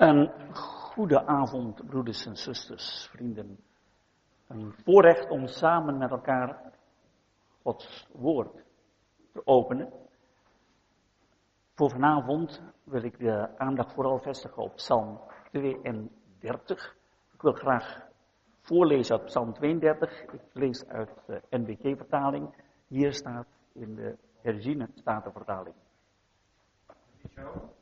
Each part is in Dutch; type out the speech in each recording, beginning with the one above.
Een goede avond, broeders en zusters, vrienden. Een voorrecht om samen met elkaar Gods woord te openen. Voor vanavond wil ik de aandacht vooral vestigen op Psalm 32. Ik wil graag voorlezen uit Psalm 32. Ik lees uit de NBG-vertaling. Hier staat in de herziene statenvertaling. Goed.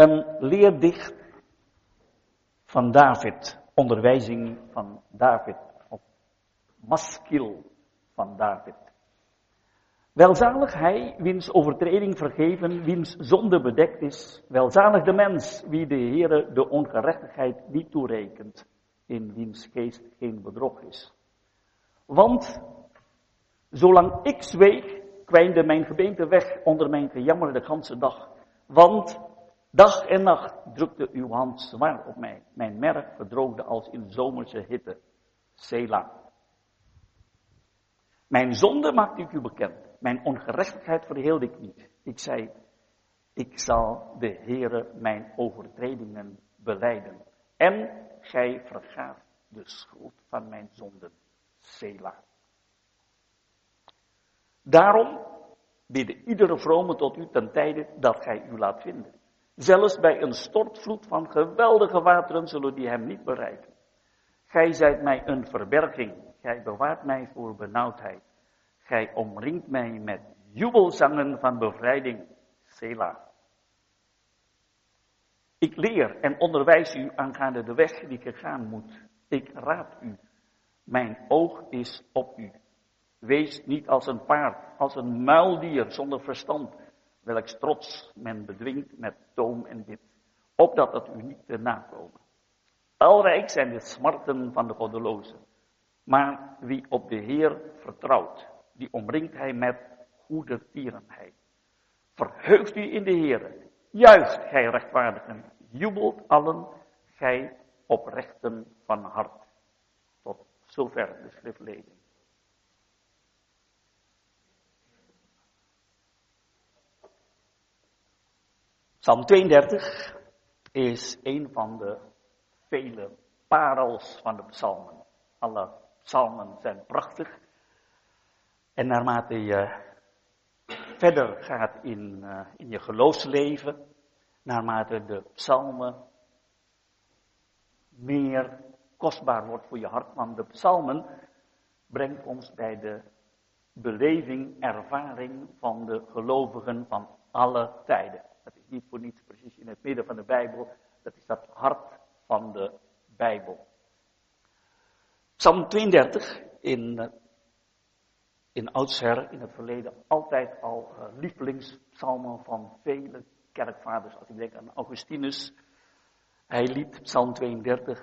Een leerdicht van David, onderwijzing van David, of maskil van David. Welzalig hij, wiens overtreding vergeven, wiens zonde bedekt is. Welzalig de mens, wie de Heere de ongerechtigheid niet toerekent, in wiens geest geen bedrog is. Want, zolang ik zweeg, kwijnde mijn gebeente weg onder mijn gejammer de ganse dag. Want, dag en nacht drukte uw hand zwaar op mij. Mijn merk verdroogde als in zomerse hitte. Sela. Mijn zonde maakte ik u bekend. Mijn ongerechtigheid verheelde ik niet. Ik zei, ik zal de Heere mijn overtredingen beleiden. En gij vergaat de schuld van mijn zonden. Sela. Daarom bidden iedere vrome tot u ten tijde dat gij u laat vinden. Zelfs bij een stortvloed van geweldige wateren zullen die hem niet bereiken. Gij zijt mij een verberging. Gij bewaart mij voor benauwdheid. Gij omringt mij met jubelzangen van bevrijding. Sela. Ik leer en onderwijs u aangaande de weg die ik gaan moet. Ik raad u. Mijn oog is op u. Wees niet als een paard, als een muildier zonder verstand, welks trots men bedwingt met toom en dit, opdat het u niet te nakomen. Alrijk zijn de smarten van de goddelozen, maar wie op de Heer vertrouwt, die omringt hij met goede tierenheid. Verheugt u in de Heer, juicht gij rechtvaardigen, jubelt allen, gij oprechten van hart. Tot zover de schriftlezing. Psalm 32 is een van de vele parels van de psalmen. Alle psalmen zijn prachtig. En naarmate je verder gaat in, uh, in je geloofsleven, naarmate de psalmen meer kostbaar wordt voor je hart. Want de psalmen brengt ons bij de beleving, ervaring van de gelovigen van alle tijden. Niet voor niets precies in het midden van de Bijbel. Dat is dat hart van de Bijbel. Psalm 32 in, in oudsher, in het verleden, altijd al uh, lievelingspsalmen van vele kerkvaders. Als ik denk aan Augustinus, hij liet Psalm 32,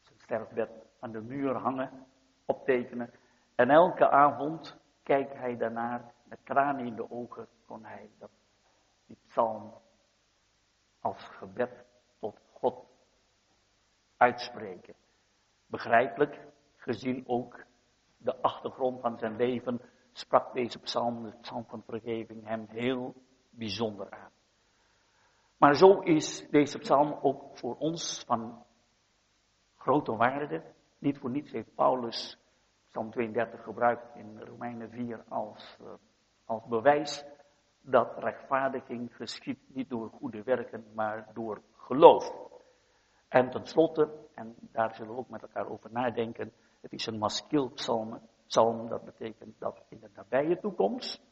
zijn sterfbed, aan de muur hangen, optekenen. En elke avond kijkt hij daarnaar, met tranen in de ogen, kon hij dat die psalm als gebed tot God uitspreken. Begrijpelijk, gezien ook de achtergrond van zijn leven, sprak deze psalm, de psalm van vergeving, hem heel bijzonder aan. Maar zo is deze psalm ook voor ons van grote waarde. Niet voor niets heeft Paulus psalm 32 gebruikt in Romeinen 4 als, uh, als bewijs dat rechtvaardiging geschiet niet door goede werken, maar door geloof. En tenslotte, en daar zullen we ook met elkaar over nadenken, het is een maskil psalm. Psalm, dat betekent dat in de nabije toekomst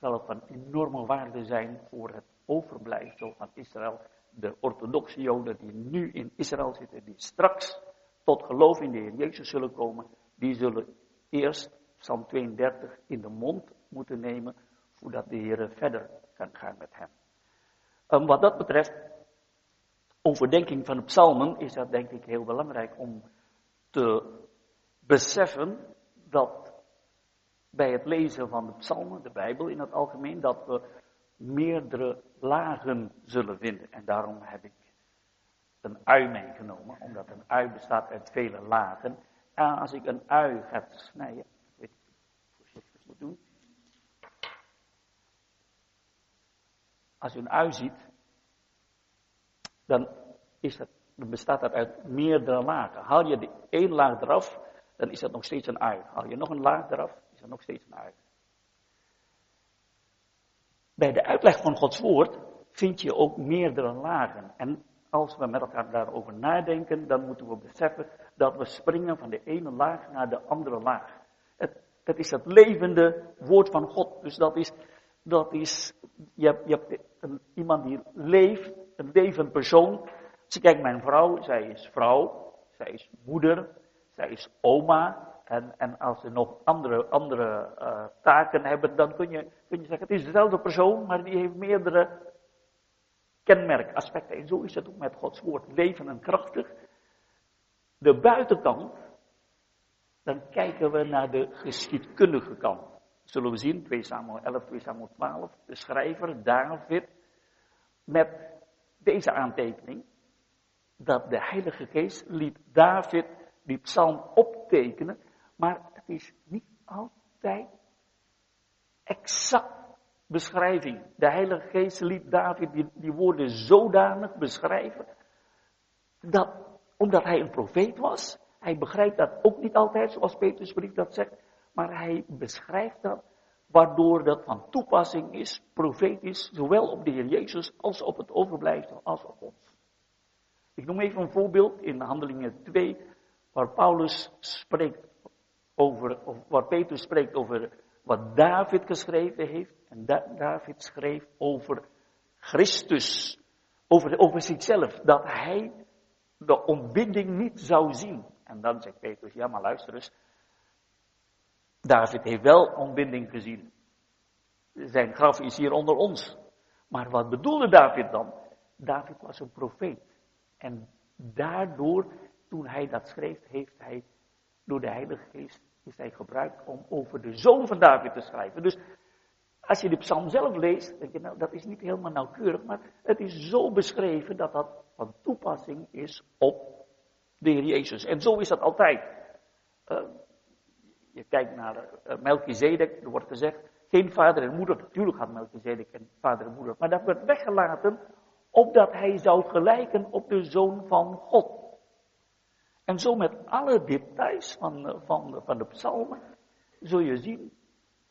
zal het van enorme waarde zijn voor het overblijfsel van Israël. De orthodoxe joden die nu in Israël zitten, die straks tot geloof in de Heer Jezus zullen komen, die zullen eerst Psalm 32 in de mond moeten nemen voordat de Heer verder kan gaan met hem. Um, wat dat betreft, overdenking van de psalmen, is dat denk ik heel belangrijk om te beseffen dat bij het lezen van de psalmen, de Bijbel in het algemeen, dat we meerdere lagen zullen vinden. En daarom heb ik een ui meegenomen, omdat een ui bestaat uit vele lagen. En als ik een ui ga snijden, weet ik voorzichtig moet doen. Als je een ui ziet, dan, is bestaat dat uit meerdere lagen. Haal je de één laag eraf, dan is dat nog steeds een ui. Haal je nog een laag eraf, is dat nog steeds een ui. Bij de uitleg van Gods woord vind je ook meerdere lagen. En als we met elkaar daarover nadenken, dan moeten we beseffen dat we springen van de ene laag naar de andere laag. Het, is het levende woord van God. Dus dat is, dat is je je hebt een, iemand die leeft, een levend persoon. Als je kijkt, mijn vrouw, zij is vrouw, zij is moeder, zij is oma. En, en als ze nog andere, andere uh, taken hebben, dan kun je, kun je zeggen, het is dezelfde persoon, maar die heeft meerdere kenmerkaspecten. En zo is het ook met Gods woord, leven en krachtig. De buitenkant, dan kijken we naar de geschiedkundige kant. Zullen we zien, 2 Samuel 11, 2 Samuel 12, de schrijver David, met deze aantekening, dat de Heilige Geest liet David die psalm optekenen, maar het is niet altijd exact beschrijving. De Heilige Geest liet David die, die woorden zodanig beschrijven, dat, omdat hij een profeet was, hij begrijpt dat ook niet altijd, zoals Petrus brief dat zegt, maar hij beschrijft dat, waardoor dat van toepassing is, profetisch, zowel op de Heer Jezus als op het overblijfsel als op ons. Ik noem even een voorbeeld in Handelingen 2, waar Paulus spreekt over, of waar Petrus spreekt over wat David geschreven heeft. En David schreef over Christus, over, zichzelf, dat hij de ontbinding niet zou zien. En dan zegt Petrus, ja maar luister eens, David heeft wel ontbinding gezien. Zijn graf is hier onder ons. Maar wat bedoelde David dan? David was een profeet. En daardoor, toen hij dat schreef, heeft hij door de Heilige Geest is hij gebruikt om over de zoon van David te schrijven. Dus als je de psalm zelf leest, denk je, nou, dat is niet helemaal nauwkeurig, maar het is zo beschreven dat dat van toepassing is op de Heer Jezus. En zo is dat altijd. Uh, je kijkt naar uh, Melchizedek, er wordt gezegd, geen vader en moeder. Natuurlijk had Melchizedek een vader en moeder, maar dat werd weggelaten opdat hij zou gelijken op de zoon van God. En zo met alle details van, eh, van, van de psalmen zul je zien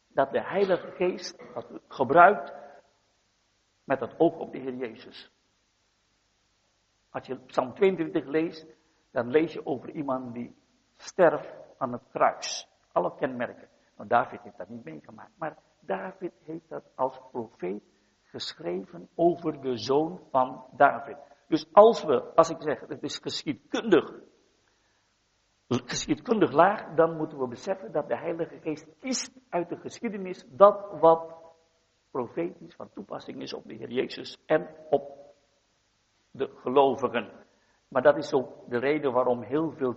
dat de Heilige Geest dat gebruikt met het oog op de Heer Jezus. Als je Psalm 22 leest, dan lees je over iemand die sterft aan het kruis. Alle kenmerken. Nou, David heeft dat niet meegemaakt, maar David heeft dat als profeet geschreven over de zoon van David. Dus als we, als ik zeg, het is geschiedkundig geschiedkundig laag, dan moeten we beseffen dat de Heilige Geest kiest uit de geschiedenis dat wat profetisch van toepassing is op de Heer Jezus en op de gelovigen. Maar dat is ook de reden waarom heel veel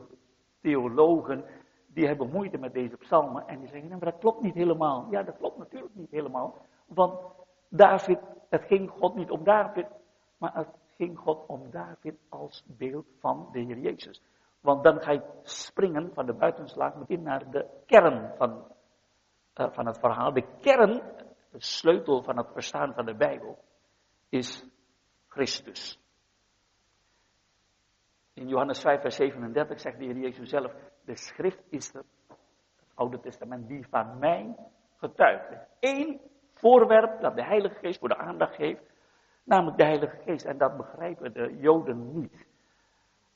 theologen, die hebben moeite met deze psalmen en die zeggen, nee, maar dat klopt niet helemaal. Ja, dat klopt natuurlijk niet helemaal, want David, het ging God niet om David, maar het ging God om David als beeld van de Heer Jezus. Want dan ga je springen van de buitenslaag meteen naar de kern van, uh, van het verhaal. De kern, de sleutel van het verstaan van de Bijbel, is Christus. In Johannes 5, vers 37 zegt de Heer Jezus zelf, de schrift is het, Oude Testament, die van mij getuigt. Eén voorwerp dat de Heilige Geest voor de aandacht geeft, namelijk de Heilige Geest. En dat begrijpen de Joden niet.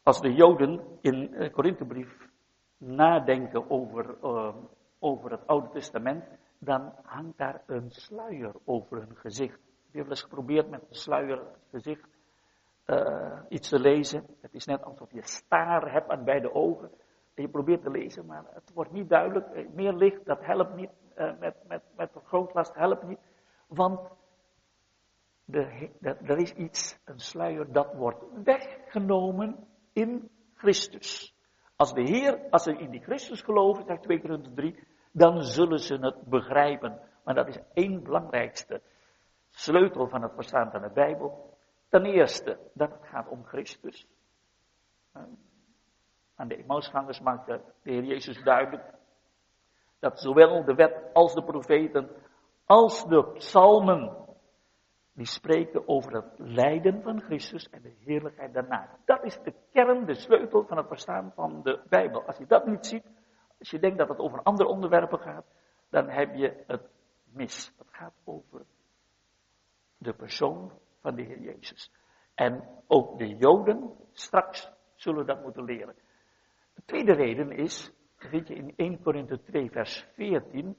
Als de Joden in de Korinthebrief nadenken over, uh, over het Oude Testament, dan hangt daar een sluier over hun gezicht. Je hebt eens geprobeerd met een sluier gezicht uh, iets te lezen. Het is net alsof je staar hebt aan beide ogen. En je probeert te lezen, maar het wordt niet duidelijk. Eh, meer licht, dat helpt niet. Uh, met, met, met vergrootlast helpt niet. Want de, er is iets, een sluier, dat wordt weggenomen in Christus. Als de Heer, als ze in die Christus geloven, zegt 2 Korinther 3, dan zullen ze het begrijpen. Maar dat is één belangrijkste sleutel van het verstaan van de Bijbel. Ten eerste, dat het gaat om Christus. aan de Emmausgangers maakte de Heer Jezus duidelijk dat zowel de wet als de profeten, als de psalmen, die spreken over het lijden van Christus en de heerlijkheid daarna. Dat is de kern, de sleutel van het verstaan van de Bijbel. Als je dat niet ziet, als je denkt dat het over andere onderwerpen gaat, dan heb je het mis. Het gaat over de persoon van de Heer Jezus. En ook de Joden straks zullen dat moeten leren. De tweede reden is, vind je in 1 Korinthe 2 vers 14,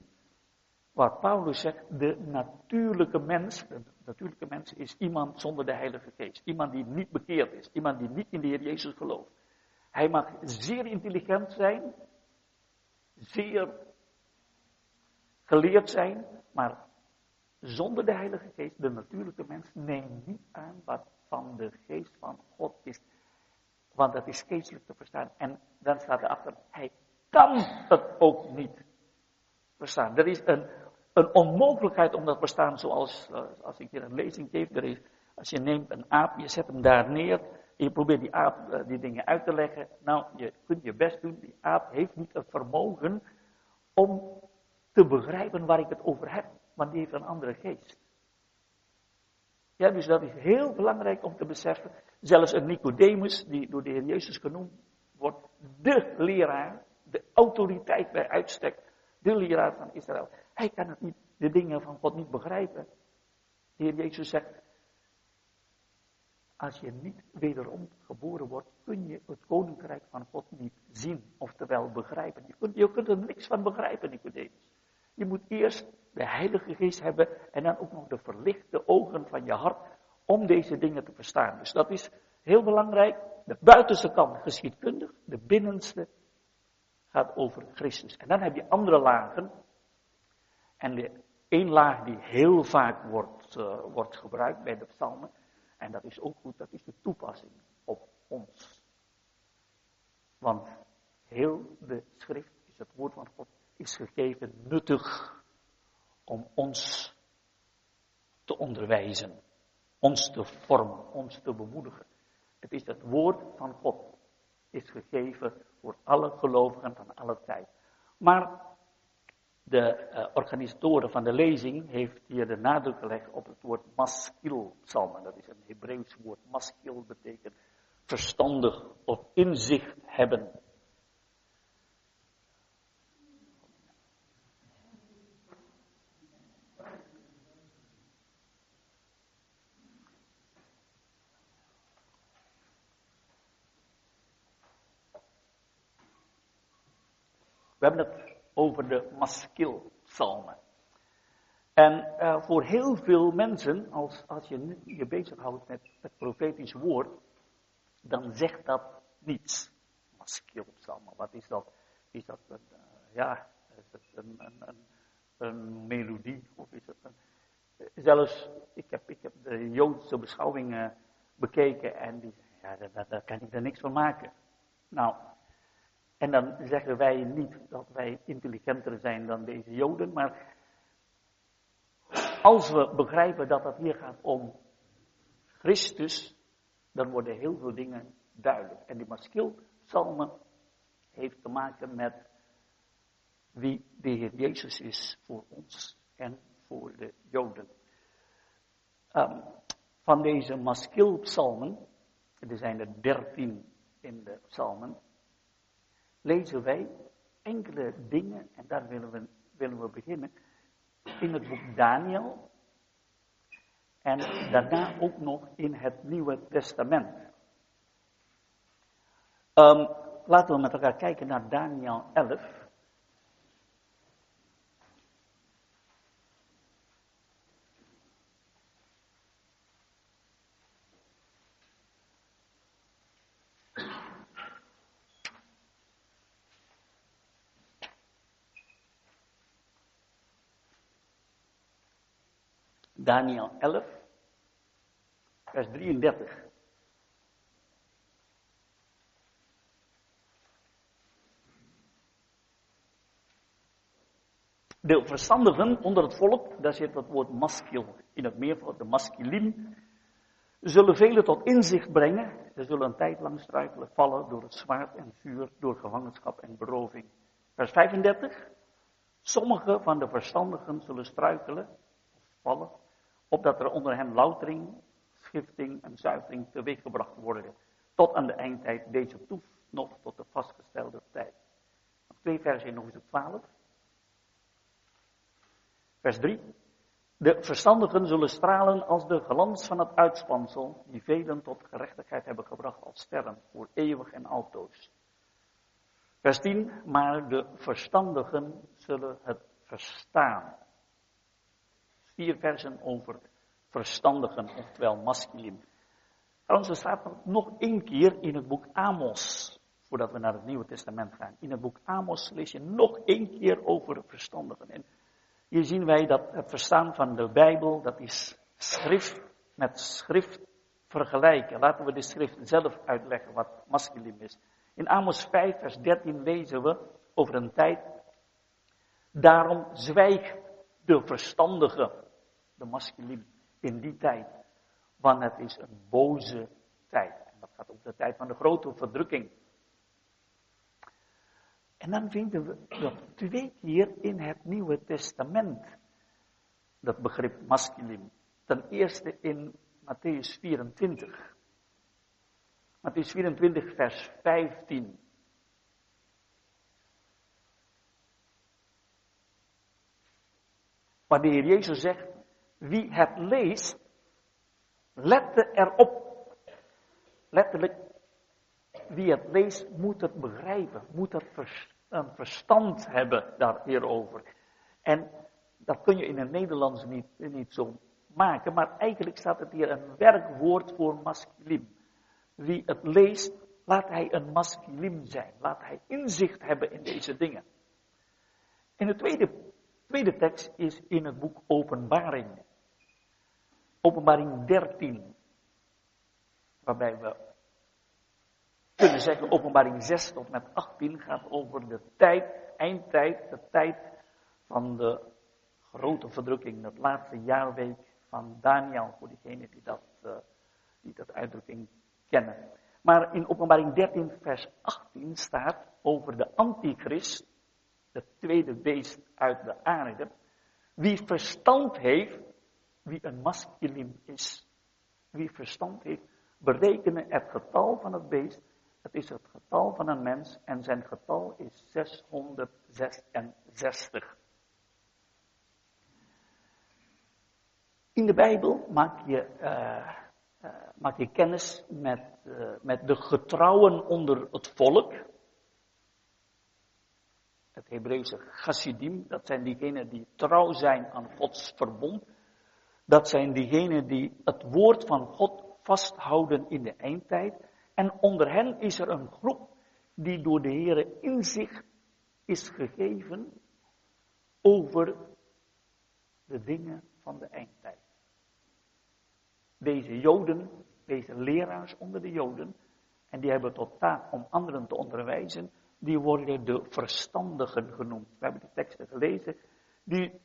waar Paulus zegt, de natuurlijke mens, de natuurlijke mens is iemand zonder de Heilige Geest. Iemand die niet bekeerd is, iemand die niet in de Heer Jezus gelooft. Hij mag zeer intelligent zijn, zeer geleerd zijn, maar zonder de Heilige Geest, de natuurlijke mens, neemt niet aan wat van de Geest van God is. Want dat is geestelijk te verstaan. En dan staat erachter, hij kan het ook niet verstaan. Er is een, een onmogelijkheid om dat verstaan zoals uh, als ik hier een lezing geef. Er is, als je neemt een aap, je zet hem daar neer. En je probeert die aap uh, die dingen uit te leggen. Nou, je kunt je best doen. Die aap heeft niet het vermogen om te begrijpen waar ik het over heb. Want die heeft een andere geest. Ja, dus dat is heel belangrijk om te beseffen. Zelfs een Nicodemus, die door de Heer Jezus genoemd wordt, de leraar, de autoriteit bij uitstek, de leraar van Israël. Hij kan het niet, de dingen van God niet begrijpen. De Heer Jezus zegt, als je niet wederom geboren wordt, kun je het koninkrijk van God niet zien, oftewel begrijpen. Je kunt, je kunt er niks van begrijpen, Nicodemus. Je moet eerst de Heilige Geest hebben en dan ook nog de verlichte ogen van je hart om deze dingen te verstaan. Dus dat is heel belangrijk. De buitenste kant geschiedkundig, de binnenste gaat over Christus. En dan heb je andere lagen. En de één laag die heel vaak wordt, uh, wordt gebruikt bij de psalmen, en dat is ook goed, dat is de toepassing op ons. Want heel de schrift is het woord van God is gegeven nuttig om ons te onderwijzen, ons te vormen, ons te bemoedigen. Het is het woord van God, is gegeven voor alle gelovigen van alle tijd. Maar de uh, organisatoren van de lezing heeft hier de nadruk gelegd op het woord maskil psalmen. Dat is een Hebreeuws woord. Maskil betekent verstandig of inzicht hebben. Hebben het over de maskilpsalmen. En uh, voor heel veel mensen, als, als je je bezighoudt met het profetisch woord, dan zegt dat niets. Maskilpsalmen, wat is dat? Is dat een, uh, ja, is het een, een, een, melodie? Of is het een, zelfs, ik heb, ik heb de Joodse beschouwingen bekeken en die ja, daar, daar kan ik er niks van maken. Nou, en dan zeggen wij niet dat wij intelligenter zijn dan deze Joden, maar als we begrijpen dat het hier gaat om Christus, dan worden heel veel dingen duidelijk. En die Maskil-psalmen heeft te maken met wie de Heer Jezus is voor ons en voor de Joden. Um, van deze Maskil-psalmen, er zijn er dertien in de psalmen, lezen wij enkele dingen, en daar willen we, willen we beginnen, in het boek Daniel. En daarna ook nog in het Nieuwe Testament. Um, laten we met elkaar kijken naar Daniel 11. Daniel 11, vers 33. De verstandigen onder het volk, daar zit het woord maskil in het meervoud, de maskilin. zullen velen tot inzicht brengen. Ze zullen een tijd lang struikelen, vallen door het zwaard en vuur, door gevangenschap en beroving. Vers 35. Sommige van de verstandigen zullen struikelen, vallen, opdat er onder hen loutering, schifting en zuivering teweeggebracht worden. Tot aan de eindtijd deze toef nog tot de vastgestelde tijd. Nog twee versen in hoofdstuk 12. Vers 3. De verstandigen zullen stralen als de glans van het uitspansel, die velen tot gerechtigheid hebben gebracht als sterren, voor eeuwig en altoos. Vers 10, maar de verstandigen zullen het verstaan. Vier versen over verstandigen, oftewel masculin. Trouwens, er staat nog één keer in het boek Amos, voordat we naar het Nieuwe Testament gaan. In het boek Amos lees je nog één keer over verstandigen. En hier zien wij dat het verstaan van de Bijbel, dat is schrift met schrift vergelijken. Laten we de schrift zelf uitleggen wat masculin is. In Amos 5, vers 13 lezen we over een tijd. Daarom zwijgt de verstandige, de masculin, in die tijd. Want het is een boze tijd. En dat gaat over de tijd van de grote verdrukking. En dan vinden we dat twee keer in het Nieuwe Testament. Dat begrip masculin. Ten eerste in Matthäus 24. Matthäus 24, vers 15. Waar de Heer Jezus zegt, wie het leest, let erop. Letterlijk, wie het leest moet het begrijpen, moet het een verstand hebben daar hierover. En dat kun je in het Nederlands niet, niet zo maken, maar eigenlijk staat het hier een werkwoord voor masculin. Wie het leest, laat hij een masculin zijn. Laat hij inzicht hebben in deze dingen. En de tweede, tweede tekst is in het boek Openbaring. Openbaring 13. Waarbij we kunnen zeggen, openbaring 6 tot met 18 gaat over de tijd, eindtijd, de tijd van de grote verdrukking, dat laatste jaarweek van Daniel, voor diegenen die dat, uh, die dat uitdrukking kennen. Maar in openbaring 13 vers 18 staat over de antichrist, het tweede beest uit de aarde, wie verstand heeft, wie een masculin is, wie verstand heeft, berekenen het getal van het beest het is het getal van een mens en zijn getal is 666. In de Bijbel maak je, uh, uh, maak je kennis met, uh, met de getrouwen onder het volk. Het Hebreeuwse chassidim, dat zijn diegenen die trouw zijn aan Gods verbond. Dat zijn diegenen die het woord van God vasthouden in de eindtijd. En onder hen is er een groep die door de Heer inzicht is gegeven over de dingen van de eindtijd. Deze Joden, deze leraars onder de Joden, en die hebben tot taak om anderen te onderwijzen, die worden de verstandigen genoemd. We hebben de teksten gelezen, die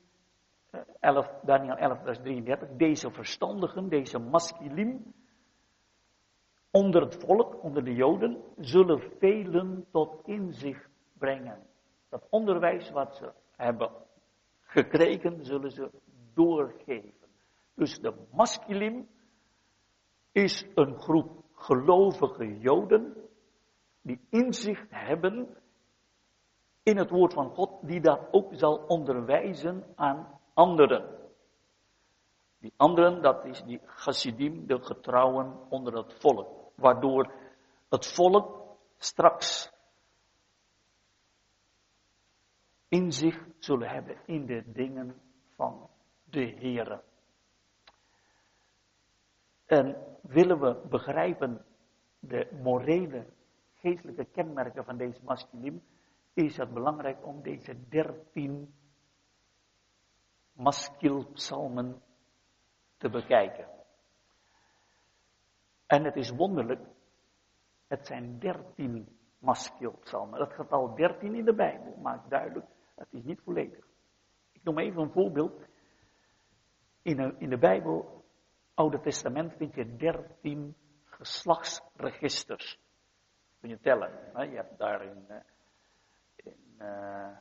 11, eh, Daniel 11, vers 33, deze verstandigen, deze masculin, onder het volk, onder de Joden, zullen velen tot inzicht brengen. Dat onderwijs wat ze hebben gekregen, zullen ze doorgeven. Dus de masculine is een groep gelovige Joden die inzicht hebben in het woord van God, die dat ook zal onderwijzen aan anderen. Die anderen, dat is die chassidim, de getrouwen onder het volk waardoor het volk straks inzicht zullen hebben in de dingen van de Heer. En willen we begrijpen de morele, geestelijke kenmerken van deze masculin, is het belangrijk om deze dertien maskilpsalmen te bekijken. En het is wonderlijk, het zijn dertien maskeelpsalmen. Dat getal dertien in de Bijbel maakt duidelijk, het is niet volledig. Ik noem even een voorbeeld. In de, in de Bijbel Oude Testament vind je dertien geslachtsregisters. Kun je tellen. Hè? Je hebt daar in, eh, in uh,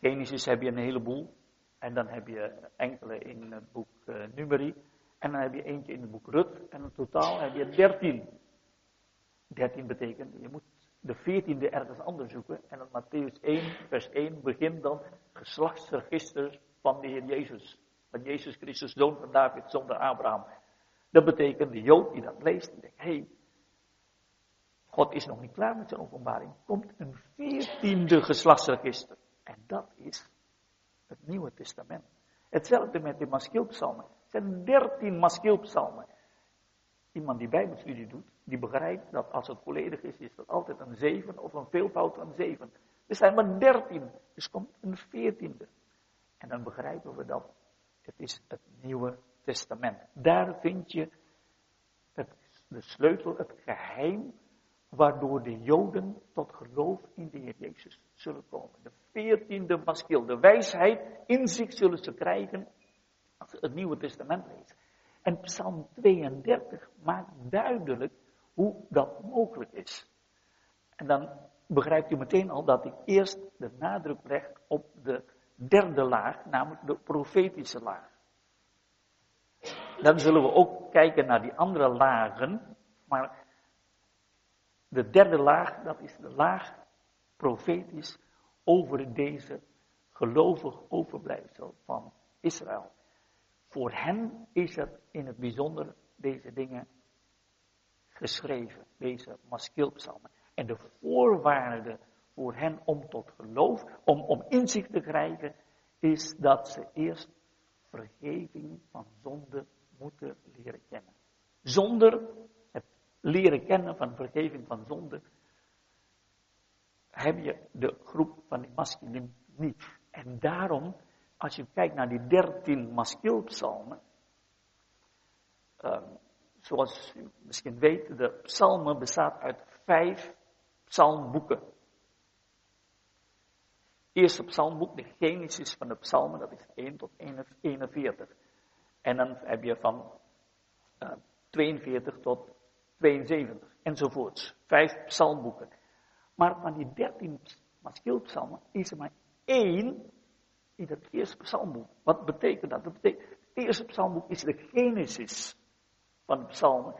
Genesis heb je een heleboel. En dan heb je enkele in het boek uh, Numeri. En dan heb je eentje in het boek Rut. En in totaal heb je dertien. Dertien betekent, je moet de veertiende ergens anders zoeken. En dan Matthäus 1, vers 1 begint dan geslachtsregister van de Heer Jezus. Van Jezus Christus, zoon van David, zonder Abraham. Dat betekent, de Jood die dat leest, die denkt, hé, hey, God is nog niet klaar met zijn openbaring. Komt een veertiende geslachtsregister. En dat is het Nieuwe Testament. Hetzelfde met de maskilpsalmen. Het zijn dertien maskilpsalmen. Iemand die bijbelstudie doet, die begrijpt dat als het volledig is, is dat altijd een zeven of een veelvoud van zeven. Er zijn maar dertien, dus komt een veertiende. En dan begrijpen we dat het is het Nieuwe Testament. Daar vind je de sleutel, het geheim, waardoor de Joden tot geloof in de Heer Jezus zullen komen. De veertiende maskil, de wijsheid in zich zullen ze krijgen als ze het Nieuwe Testament lezen. En Psalm 32 maakt duidelijk hoe dat mogelijk is. En dan begrijpt u meteen al dat ik eerst de nadruk leg op de derde laag, namelijk de profetische laag. Dan zullen we ook kijken naar die andere lagen, maar de derde laag, dat is de laag profetisch over deze gelovig overblijfsel van Israël. Voor hen is het in het bijzonder deze dingen geschreven, deze maskilpsalmen. En de voorwaarde voor hen om tot geloof, om, om inzicht te krijgen, is dat ze eerst vergeving van zonde moeten leren kennen. Zonder leren kennen van vergeving van zonde heb je de groep van die masculine niet. En daarom, als je kijkt naar die dertien maskilpsalmen, uh, zoals u misschien weet, de psalmen bestaat uit vijf psalmboeken. Eerste psalmboek, de Genesis van de psalmen, dat is 1 tot 41. En dan heb je van uh, 42 tot 72 enzovoorts. Vijf psalmboeken. Maar van die 13 maskilpsalmen is er maar één in het eerste psalmboek. Wat betekent dat? Dat betekent, het eerste psalmboek is de Genesis van de psalmen.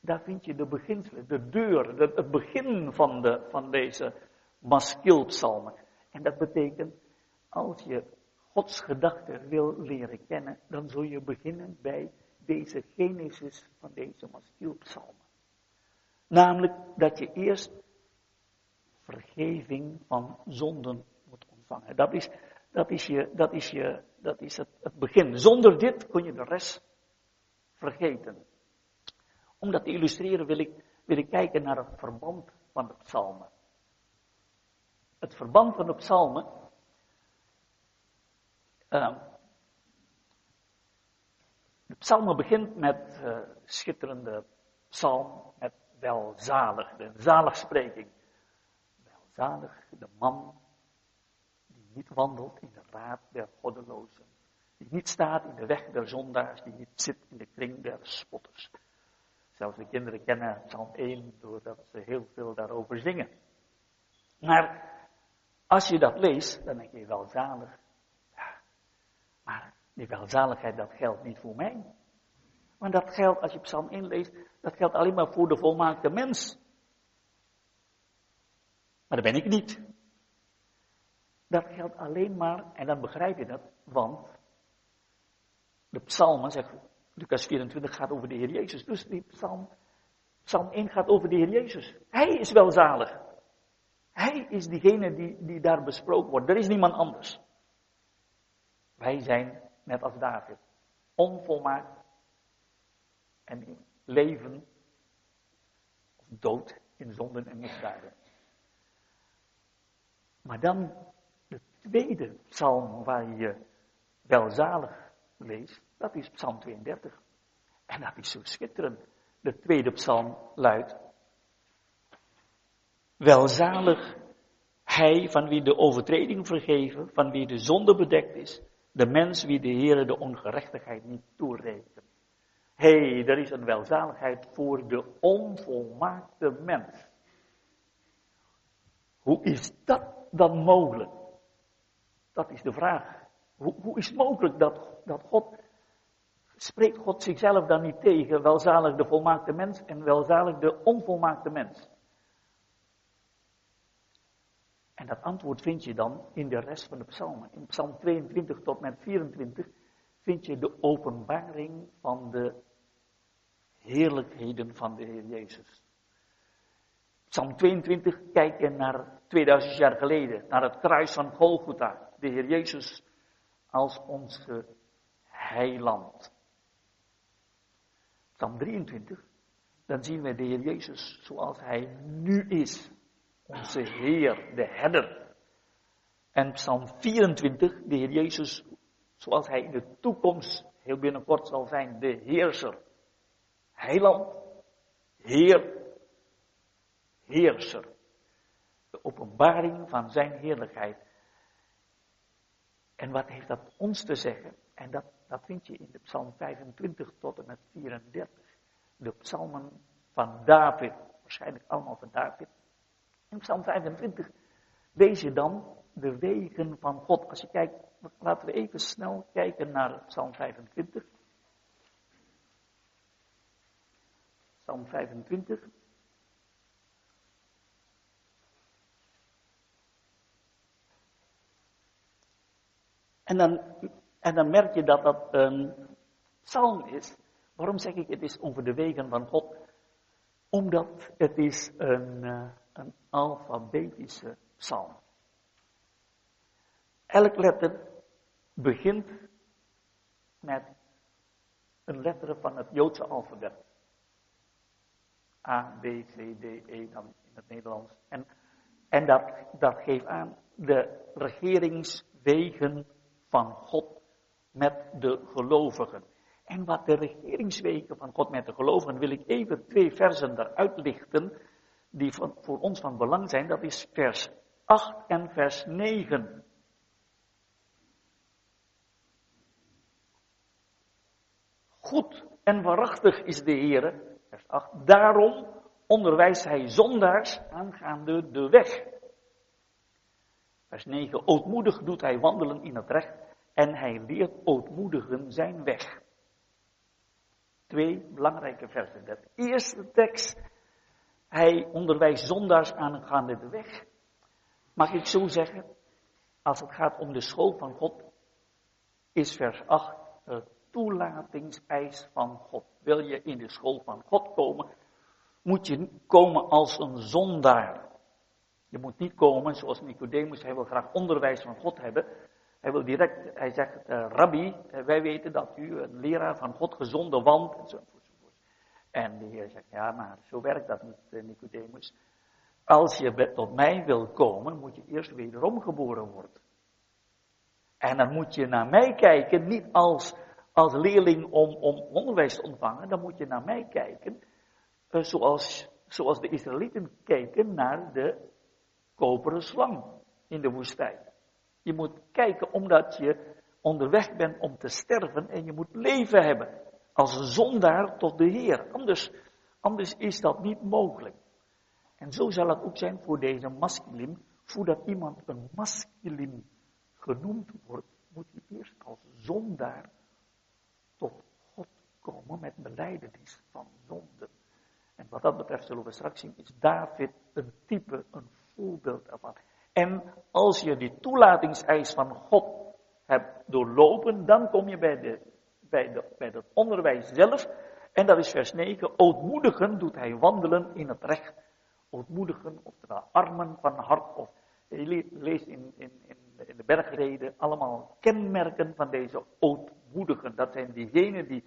Daar vind je de beginselen, de deur, de, het begin van, de, van deze maskilpsalmen. En dat betekent, als je Gods gedachten wil leren kennen, dan zul je beginnen bij deze genesis van deze maskilpsalmen. Namelijk dat je eerst vergeving van zonden moet ontvangen. Dat is, dat is, je, dat is, je, dat is het, het begin. Zonder dit kun je de rest vergeten. Om dat te illustreren wil ik, wil ik kijken naar het verband van de psalmen. Het verband van de psalmen. Uh, de psalmen begint met uh, schitterende psalm, met welzalig, de zaligspreking. Welzalig de man die niet wandelt in de raad der goddelozen, die niet staat in de weg der zondaars, die niet zit in de kring der spotters. Zelfs de kinderen kennen Psalm 1 doordat ze heel veel daarover zingen. Maar als je dat leest, dan denk je welzalig. Ja, maar die welzaligheid, dat geldt niet voor mij. Maar dat geldt, als je Psalm 1 leest, dat geldt alleen maar voor de volmaakte mens. Maar dat ben ik niet. Dat geldt alleen maar, en dan begrijp je dat, want de psalmen, zegt Lucas 24, gaat over de Heer Jezus. Dus die psalm, psalm 1 gaat over de Heer Jezus. Hij is welzalig. Hij is diegene die, die daar besproken wordt. Er is niemand anders. Wij zijn net als David. Onvolmaakt. En leven of dood in zonden en misdaden. Maar dan de tweede psalm waar je welzalig leest, dat is psalm 32. En dat is zo schitterend. De tweede psalm luidt, welzalig hij van wie de overtreding vergeven, van wie de zonde bedekt is, de mens wie de Heer de ongerechtigheid niet toerekent. Hé, hey, er is een welzaligheid voor de onvolmaakte mens. Hoe is dat dan mogelijk? Dat is de vraag. Hoe, hoe is het mogelijk dat, dat God, spreekt God zichzelf dan niet tegen, welzalig de volmaakte mens en welzalig de onvolmaakte mens? En dat antwoord vind je dan in de rest van de psalmen. In psalm 22 tot met 24 vind je de openbaring van de heerlijkheden van de Heer Jezus. Psalm 22 kijken naar 2000 jaar geleden, naar het kruis van Golgotha. De Heer Jezus als onze heiland. Psalm 23, dan zien we de Heer Jezus zoals Hij nu is. Onze Heer, de herder. En Psalm 24, de Heer Jezus zoals Hij in de toekomst heel binnenkort zal zijn, de heerser. Heiland, Heer, heerser. De openbaring van zijn heerlijkheid. En wat heeft dat ons te zeggen? En dat, dat vind je in de psalm 25 tot en met 34. De psalmen van David. Waarschijnlijk allemaal van David. In psalm 25 lees je dan de wegen van God. Als je kijkt, laten we even snel kijken naar psalm 25. Psalm 25. En dan, en dan merk je dat dat een psalm is. Waarom zeg ik het is over de wegen van God? Omdat het is een, uh, een alfabetische psalm. Elk letter begint met een letter van het Joodse alfabet. A, B, C, D, E dan in het Nederlands. En, en dat, dat geeft aan de regeringswegen van God met de gelovigen. En wat de regeringswegen van God met de gelovigen, wil ik even twee versen eruit lichten, die voor ons van belang zijn. Dat is vers 8 en vers 9. Goed en waarachtig is de Heer, vers 8, daarom onderwijst hij zondaars aangaande de weg. Vers 9, ootmoedig doet hij wandelen in het recht en hij leert ootmoedigen zijn weg. Twee belangrijke versen. De eerste tekst, hij onderwijst zondaars aangaande de weg. Mag ik zo zeggen, als het gaat om de school van God, is vers 8 het toelatingseis van God. Wil je in de school van God komen, moet je komen als een zondaar. Je moet niet komen zoals Nicodemus, hij wil graag onderwijs van God hebben. Hij wil direct, hij zegt, uh, rabbi, eh, wij weten dat u een leraar van God gezonde wand, enzovoort. En de Heer zegt, ja, maar zo werkt dat niet, uh, Nicodemus. Als je tot mij wil komen, moet je eerst wederom geboren worden. En dan moet je naar mij kijken, niet als, als leerling om, om onderwijs te ontvangen, dan moet je naar mij kijken, zoals, zoals de Israëlieten keken naar de koperen slang in de woestijn. Je moet kijken omdat je onderweg bent om te sterven en je moet leven hebben. Als zondaar tot de Heer. Anders, anders is dat niet mogelijk. En zo zal het ook zijn voor deze masculine. Voordat iemand een masculine genoemd wordt, moet hij eerst als zondaar tot God komen met beleidenis van zonde. En wat dat betreft zullen we straks zien, is David een type, een voorbeeld ervan. En als je die toelatingseis van God hebt doorlopen, dan kom je bij, de, bij, de, bij het onderwijs zelf. En dat is vers 9. Ootmoedigen doet hij wandelen in het recht. Ootmoedigen, oftewel armen van hart. Of, je leest in, in, in de bergreden allemaal kenmerken van deze ootmoedigen. Dat zijn diegenen die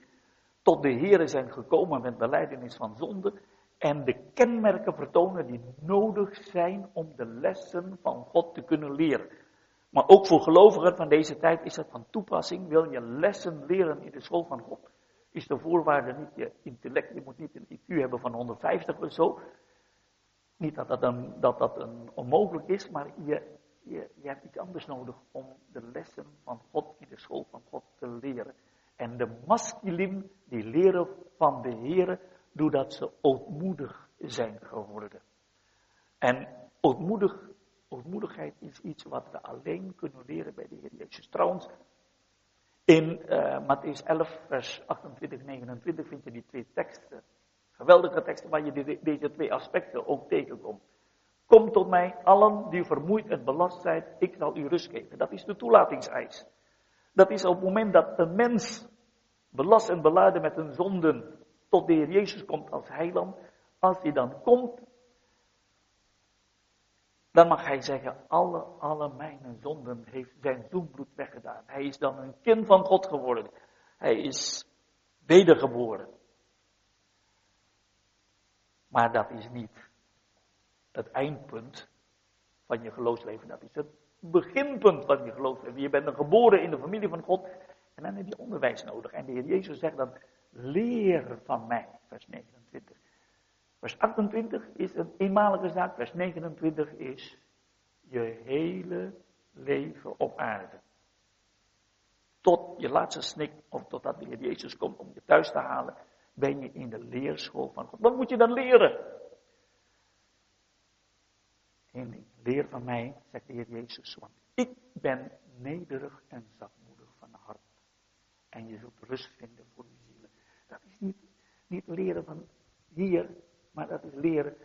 tot de Here zijn gekomen met beleidenis van zonde en de kenmerken vertonen die nodig zijn om de lessen van God te kunnen leren. Maar ook voor gelovigen van deze tijd is dat van toepassing. Wil je lessen leren in de school van God, is de voorwaarde niet je intellect. Je moet niet een IQ hebben van 150 of zo. Niet dat dat, een, dat, dat een onmogelijk is, maar je, je, je hebt iets anders nodig om de lessen van God in de school van God te leren. En de masculin die leren van de Heer, doordat ze ootmoedig zijn geworden. En ootmoedig, ootmoedigheid is iets wat we alleen kunnen leren bij de Heer Jezus. Trouwens, in uh, Matthäus 11, vers 28, 29 vind je die twee teksten. Geweldige teksten waar je deze twee aspecten ook tegenkomt. Kom tot mij, allen die vermoeid en belast zijn, ik zal u rust geven. Dat is de toelatingseis. Dat is op het moment dat een mens belast en beladen met een zonden tot de Heer Jezus komt als heiland. Als hij dan komt, dan mag hij zeggen, alle, alle mijn zonden heeft zijn zoenbloed weggedaan. Hij is dan een kind van God geworden. Hij is wedergeboren. Maar dat is niet het eindpunt van je geloofsleven. Dat is het beginpunt van je geloofsleven. Je bent geboren in de familie van God. En dan heb je onderwijs nodig. En de Heer Jezus zegt dan, leer van mij, vers 29. Vers 28 is een eenmalige zaak. Vers 29 is je hele leven op aarde. Tot je laatste snik, of totdat de Heer Jezus komt om je thuis te halen, ben je in de leerschool van God. Wat moet je dan leren? Ding, leer van mij, zegt de Heer Jezus, want ik ben nederig en hart. En je zult rust vinden voor je zielen. Dat is niet, niet leren van hier, maar dat is leren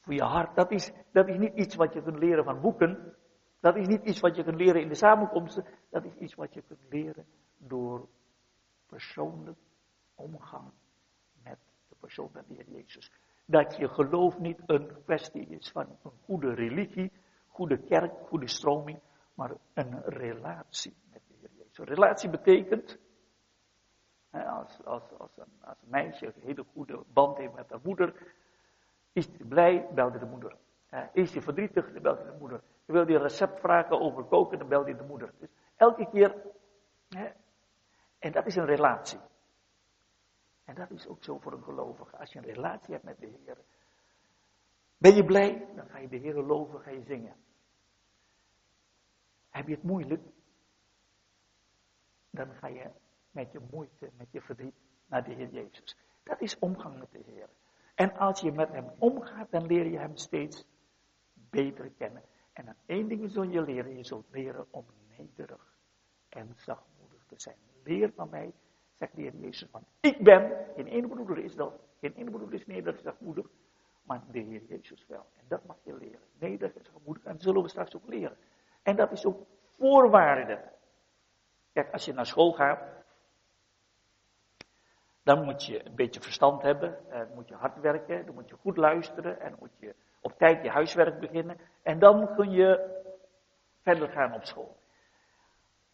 voor je hart. Dat is, dat is niet iets wat je kunt leren van boeken. Dat is niet iets wat je kunt leren in de samenkomsten. Dat is iets wat je kunt leren door persoonlijk omgang met de persoon van de Heer Jezus. Dat je geloof niet een kwestie is van een goede religie, goede kerk, goede stroming, maar een relatie Een relatie betekent als, als, als, een, als meisje een hele goede band heeft met haar moeder, is hij blij, belt de moeder. Is hij verdrietig, dan hij de moeder. Wil hij een recept vragen over koken, dan belt hij de moeder. Dus elke keer, en dat is een relatie. En dat is ook zo voor een gelovige. Als je een relatie hebt met de Heer, ben je blij, dan ga je de Heer loven, ga je zingen. Heb je het moeilijk, dan ga je met je moeite, met je verdriet naar de Heer Jezus. Dat is omgang met de Heer. En als je met hem omgaat, dan leer je hem steeds beter kennen. En dan één ding zul je leren, je zult leren om nederig en zachtmoedig te zijn. Leer van mij, zegt de Heer Jezus, want ik ben, geen ene broeder is dat, geen ene broeder is nederig en zachtmoedig, maar de Heer Jezus wel. En dat mag je leren, nederig en zachtmoedig, en dat zullen we straks ook leren. En dat is ook voorwaarde. Kijk, als je naar school gaat, dan moet je een beetje verstand hebben, dan moet je hard werken, dan moet je goed luisteren en dan moet je op tijd je huiswerk beginnen. En dan kun je verder gaan op school.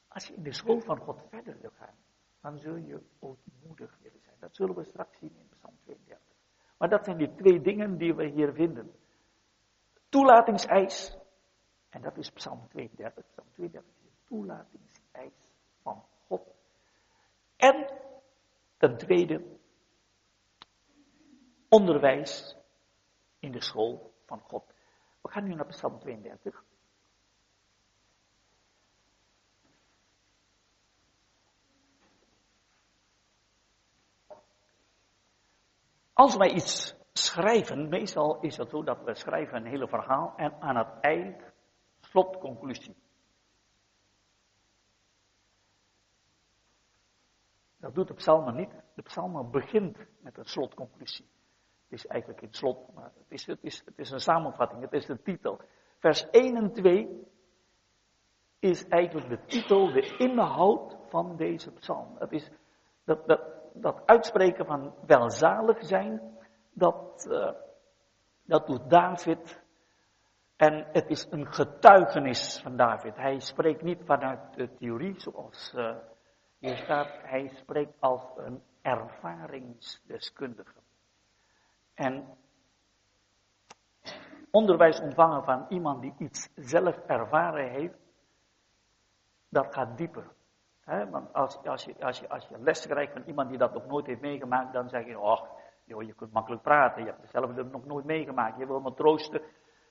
Als je in de school van God verder wil gaan, dan zul je ootmoedig willen zijn. Dat zullen we straks zien in Psalm 32. Maar dat zijn die twee dingen die we hier vinden. Toelatingseis, en dat is Psalm 32. Psalm 32 is een toelatingseis God. En Ten tweede, onderwijs in de school van God. We gaan nu naar Psalm 32. Als wij iets schrijven, meestal is het zo dat we schrijven een hele verhaal en aan het eind slotconclusie. Dat doet de psalmen niet. De psalmen begint met een slotconclusie. Het is eigenlijk geen slot, maar het is, het, is, het is een samenvatting, het is de titel. Vers 1 en 2 is eigenlijk de titel, de inhoud van deze psalm. Het is dat, dat, dat uitspreken van welzalig zijn, dat, uh, dat doet David. En het is een getuigenis van David. Hij spreekt niet vanuit de theorie zoals uh, hier staat, hij spreekt als een ervaringsdeskundige. En onderwijs ontvangen van iemand die iets zelf ervaren heeft, dat gaat dieper. want als, als, je, als, je, als je les krijgt van iemand die dat nog nooit heeft meegemaakt, dan zeg je, oh, joh, je kunt makkelijk praten, je hebt het zelf nog nooit meegemaakt, je wil me troosten.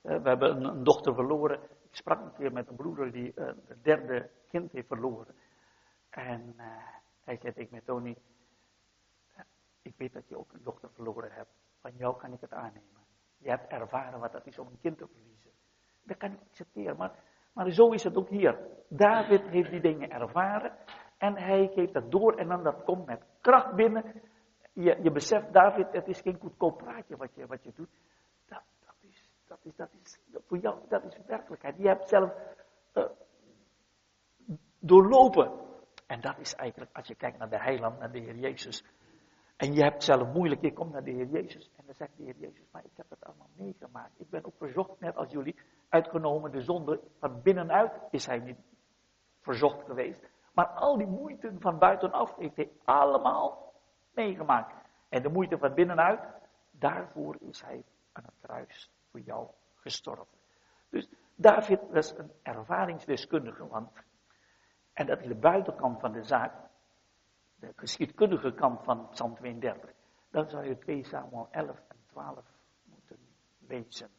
we hebben een, dochter verloren. Ik sprak een keer met een broeder die uh, een derde kind heeft verloren. En uh, hij zei tegen mij, Tony, ik weet dat je ook een dochter verloren hebt. Van jou kan ik het aannemen. Je hebt ervaren wat dat is om een kind te verliezen. Dat kan ik accepteren, maar, maar zo is het ook hier. David heeft die dingen ervaren en hij geeft dat door en dan dat komt met kracht binnen. Je, je beseft, David, het is geen goedkoop praatje wat je, wat je doet. Dat, dat, is, dat, is, dat is, voor jou, dat is werkelijkheid. Je hebt zelf uh, doorlopen. En dat is eigenlijk, als je kijkt naar de heiland, naar de Heer Jezus. En je hebt zelf moeilijk, je komt naar de Heer Jezus. En dan zegt de Heer Jezus, maar ik heb het allemaal meegemaakt. Ik ben ook verzocht, net als jullie, uitgenomen de zonde. Van binnenuit is hij niet verzocht geweest. Maar al die moeite van buitenaf heeft hij allemaal meegemaakt. En de moeite van binnenuit, daarvoor is hij aan het kruis voor jou gestorven. Dus David was een ervaringsdeskundige, want, en dat is de buitenkant van de zaak, de geschiedkundige kant van Psalm 32. Dan zou je 2 Samuel 11 en 12 moeten lezen.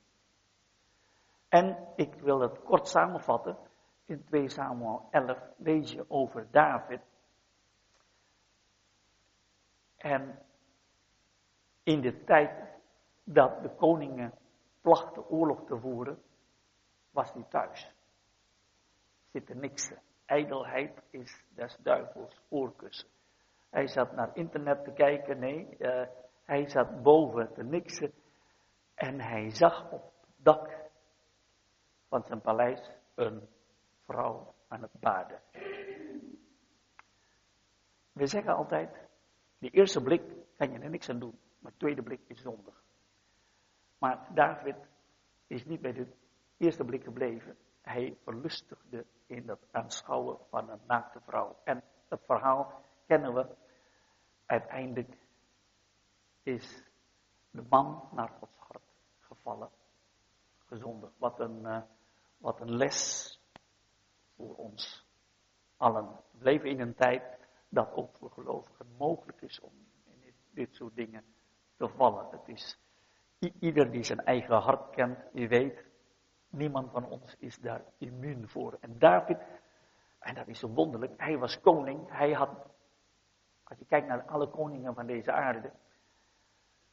En ik wil het kort samenvatten. In 2 Samuel 11 lees je over David. En in de tijd dat de koningen plachten oorlog te voeren, was hij thuis. Zit er niks. Ijdelheid is des duivels oorkussen. Hij zat naar internet te kijken, nee, uh, hij zat boven te niksen. En hij zag op het dak van zijn paleis een vrouw aan het baden. We zeggen altijd, die eerste blik kan je er niks aan doen, maar de tweede blik is zondig. Maar David is niet bij de eerste blik gebleven. Hij verlustigde in het aanschouwen van een naakte vrouw. En het verhaal kennen we. Uiteindelijk is de man naar Gods hart gevallen, gezondig. Wat een, uh, wat een les voor ons allen. We leven in een tijd dat ook voor gelovigen mogelijk is om in dit soort dingen te vallen. Het is ieder die zijn eigen hart kent, die weet, niemand van ons is daar immuun voor. En David, en dat is zo wonderlijk, hij was koning, hij had, als je kijkt naar alle koningen van deze aarde,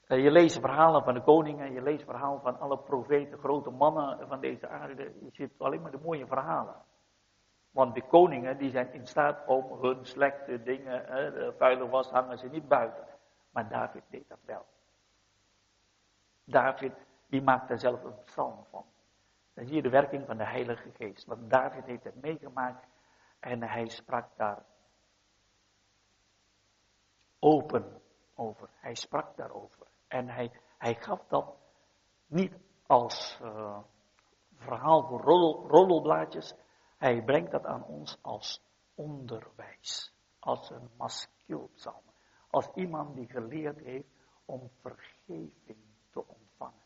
eh, je leest verhalen van de koningen, je leest verhalen van alle profeten, grote mannen van deze aarde. Je ziet alleen maar de mooie verhalen. Want de koningen die zijn in staat om hun slechte dingen, hè, vuile was hangen ze niet buiten. Maar David deed dat wel. David, die maakt er zelf een psalm van. Dan zie je de werking van de Heilige Geest. Want David heeft het meegemaakt en hij sprak daar open over. Hij sprak daarover. En hij, hij gaf dat niet als uh, verhaal voor roddel. Hij brengt dat aan ons als onderwijs. Als een maskeelpsalm. Als iemand die geleerd heeft om vergeving te ontvangen.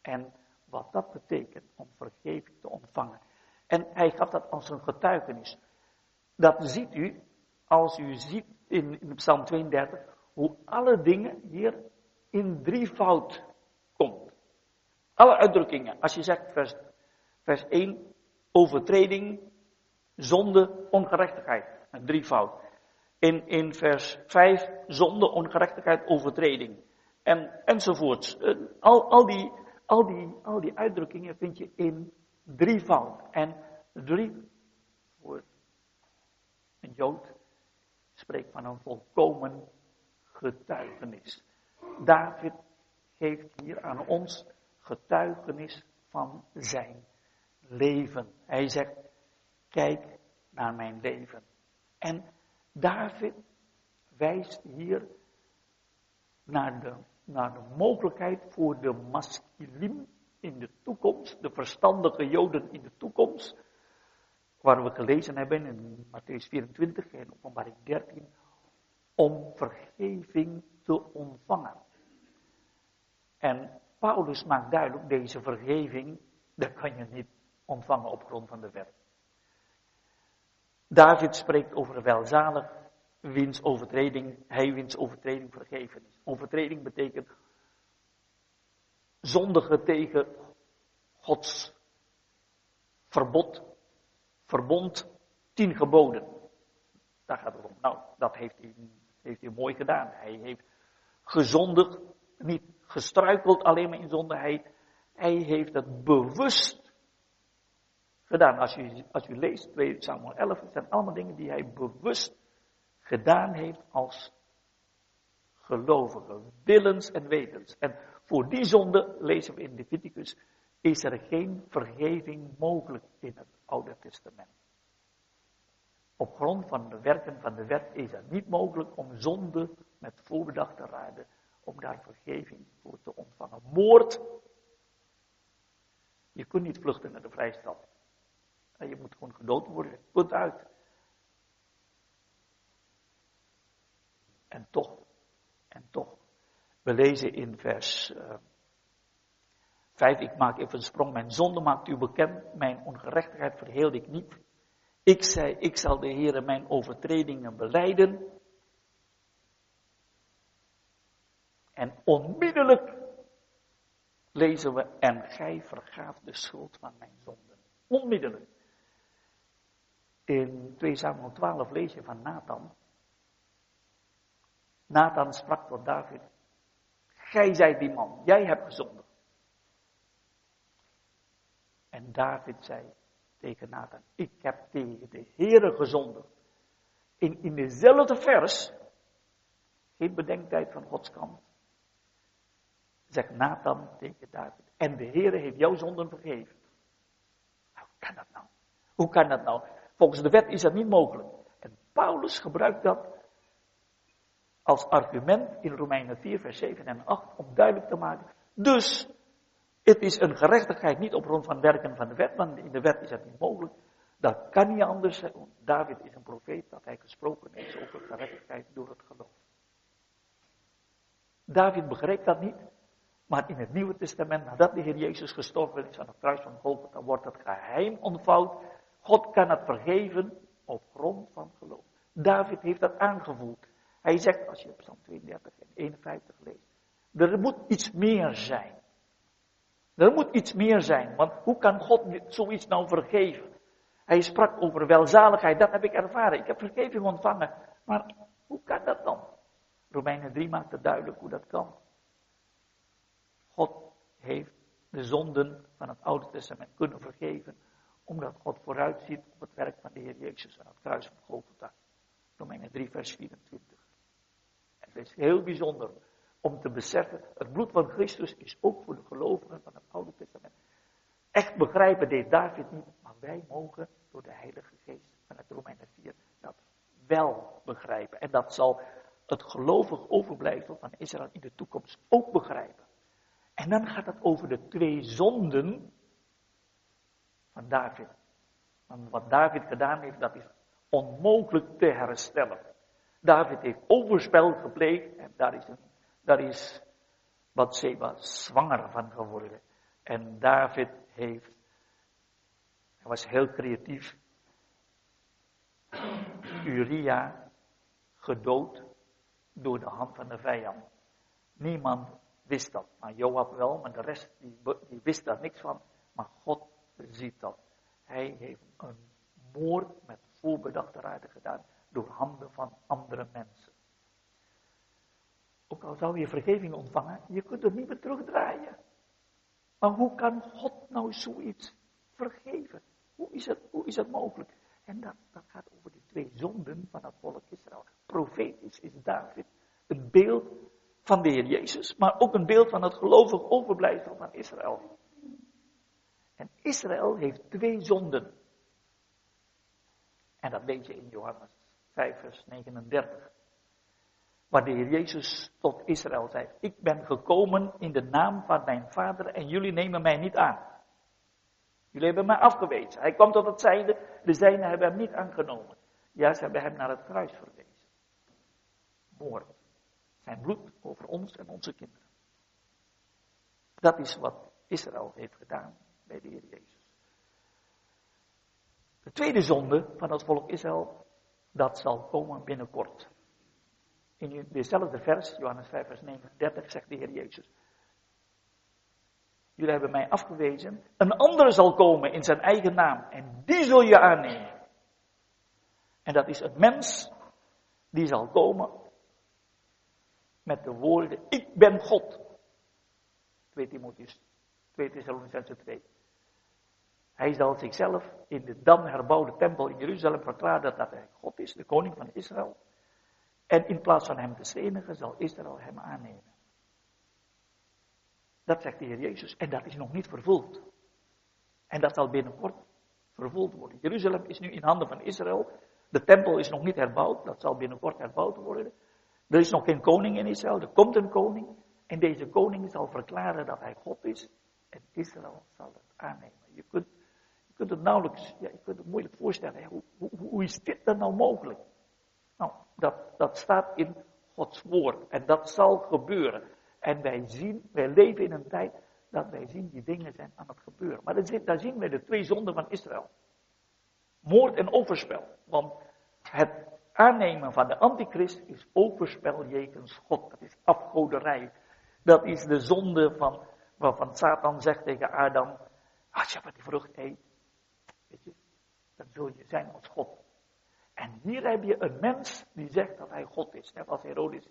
En wat dat betekent om vergeving te ontvangen. En hij gaf dat als een getuigenis. Dat ziet u als u ziet in, in Psalm 32 hoe alle dingen hier in drievoud komt. Alle uitdrukkingen. Als je zegt vers, vers 1, overtreding, zonde, ongerechtigheid. Een drievoud. In, in vers 5, zonde, ongerechtigheid, overtreding. En, enzovoorts. Eh, al, al, die, al, die, al die uitdrukkingen vind je in drievoud. En drie, voor een Jood, spreekt van een volkomen getuigenis. David geeft hier aan ons getuigenis van zijn leven. Hij zegt, kijk naar mijn leven. En David wijst hier naar de, naar de mogelijkheid voor de masculine in de toekomst, de verstandige Joden in de toekomst, waar we gelezen hebben in Matthäus 24 en Openbaring 13, om vergeving te ontvangen. En Paulus maakt duidelijk, deze vergeving, dat kan je niet ontvangen op grond van de wet. David spreekt over welzalig, wiens overtreding, hij wiens overtreding vergeven is. Overtreding betekent zondige tegen Gods verbod, verbond, tien geboden. Daar gaat het om. Nou, dat heeft hij, heeft hij mooi gedaan. Hij heeft gezondigd, niet gestruikeld alleen maar in zonde. Hij, hij heeft het bewust gedaan. Als je, als je leest 2 Samuel 11, het zijn allemaal dingen die hij bewust gedaan heeft als gelovige, willens en wetens. En voor die zonde, lezen we in Leviticus, is er geen vergeving mogelijk in het Oude Testament. Op grond van de werken van de wet is het niet mogelijk om zonde met voorbedacht te raden, om daar vergeving voor te ontvangen. Moord, je kunt niet vluchten naar de vrijstad. Je moet gewoon gedood worden, punt uit. En toch, en toch, we lezen in vers uh, eh, 5, ik maak even een sprong, mijn zonde maakt u bekend, mijn ongerechtigheid verheelde ik niet. Ik zei, ik zal de Heere mijn overtredingen beleiden. En onmiddellijk lezen we, en gij vergaaf de schuld van mijn zonden. Onmiddellijk. In 2 Samuel 12 lees je van Nathan. Nathan sprak tot David. Gij zijt die man, jij hebt gezondigd. En David zei tegen Nathan, ik heb tegen de Heere gezondigd. In, in dezelfde vers, geen bedenktijd van Gods kant, zegt Nathan tegen David, en de Heere heeft jouw zonden vergeven. Hoe kan dat nou? Hoe kan dat nou? Volgens de wet is dat niet mogelijk. En Paulus gebruikt dat als argument in Romeinen 4, vers 7 en 8 om duidelijk te maken. Dus, het is een gerechtigheid niet op grond van werken van de wet, want in de wet is dat niet mogelijk. Dat kan niet anders zijn. David is een profeet dat hij gesproken heeft over gerechtigheid door het geloof. David begreep dat niet, maar in het Nieuwe Testament, nadat de Heer Jezus gestorven is aan het kruis van Golgotha, wordt het geheim ontvouwd. God kan het vergeven op grond van geloof. David heeft dat aangevoeld. Hij zegt, als je Psalm 32 en 51 leest, er moet iets meer zijn. Er moet iets meer zijn, want hoe kan God zoiets nou vergeven? Hij sprak over welzaligheid, dat heb ik ervaren. Ik heb vergeving ontvangen. Maar hoe kan dat dan? Romeinen 3 maakt het duidelijk hoe dat kan. God heeft de zonden van het Oude Testament kunnen vergeven, omdat God vooruitziet op het werk van de Heer Jezus aan het kruis van Golgotha. Romeinen 3, vers 24. Het is heel bijzonder om te beseffen, het bloed van Christus is ook voor de gelovigen van het Oude Testament. Echt begrijpen deed David niet, maar wij mogen door de Heilige Geest van het Romeinen 4 dat wel begrijpen. En dat zal het gelovig overblijfsel van Israël in de toekomst ook begrijpen. En dan gaat het over de twee zonden van David. Want wat David gedaan heeft, dat is onmogelijk te herstellen. David heeft overspel gepleegd en daar is, daar is zwanger van geworden. En David heeft, hij was heel creatief, Uria gedood door de hand van de vijand. Niemand wist dat. Maar Joab wel, maar de rest die, die wist daar niks van. Maar God ziet dat. Hij heeft een moord met voorbedachte raden gedaan door handen van andere mensen. Ook al zou je vergeving ontvangen, je kunt het niet meer terugdraaien. Maar hoe kan God nou zoiets vergeven? Hoe is het, hoe is mogelijk? En dat, dat gaat over de twee zonden van het volk Israël. Profetisch is David een beeld van de Heer Jezus, maar ook een beeld van het gelovig overblijfsel van Israël. En Israël heeft twee zonden. En dat weet je in Johannes 5, vers 39. Waar de Heer Jezus tot Israël zei: Ik ben gekomen in de naam van mijn vader en jullie nemen mij niet aan. Jullie hebben mij afgewezen. Hij kwam tot het zijde, de zijnen hebben hem niet aangenomen. Ja, ze hebben hem naar het kruis verwezen. Moord. Zijn bloed over ons en onze kinderen. Dat is wat Israël heeft gedaan bij de Heer Jezus. De tweede zonde van het volk Israël, dat zal komen binnenkort. In dezelfde vers, Johannes 5, vers 39, zegt de Heer Jezus. Jullie hebben mij afgewezen. Een andere zal komen in zijn eigen naam. En die zul je aannemen. En dat is een mens die zal komen met de woorden, ik ben God. 2 Timotheus, 2 Thessalonicense 2. Hij zal zichzelf in de dan herbouwde tempel in Jeruzalem verklaren dat hij God is, de koning van Israël. En in plaats van hem te stenigen, zal Israël hem aannemen. Dat zegt de Heer Jezus. En dat is nog niet vervuld. En dat zal binnenkort vervuld worden. Jeruzalem is nu in handen van Israël. De tempel is nog niet herbouwd. Dat zal binnenkort herbouwd worden. Er is nog geen koning in Israël. Er komt een koning. En deze koning zal verklaren dat hij God is. En Israël zal het aannemen. Je kunt, je kunt het nauwelijks, ja, je kunt het moeilijk voorstellen. Hoe, hoe, hoe is dit dan nou mogelijk? Nou, dat, dat staat in Gods woord. En dat zal gebeuren. En wij zien, wij leven in een tijd dat wij zien die dingen zijn aan het gebeuren. Maar daar zien we de twee zonden van Israël. Moord en overspel. Want het aannemen van de antichrist is overspel jegens God. Dat is afgoderij. Dat is de zonde van, waarvan Satan zegt tegen Adam, als je van die vrucht eet, dan zul je zijn als God. En hier heb je een mens die zegt dat hij God is. Net als Herodes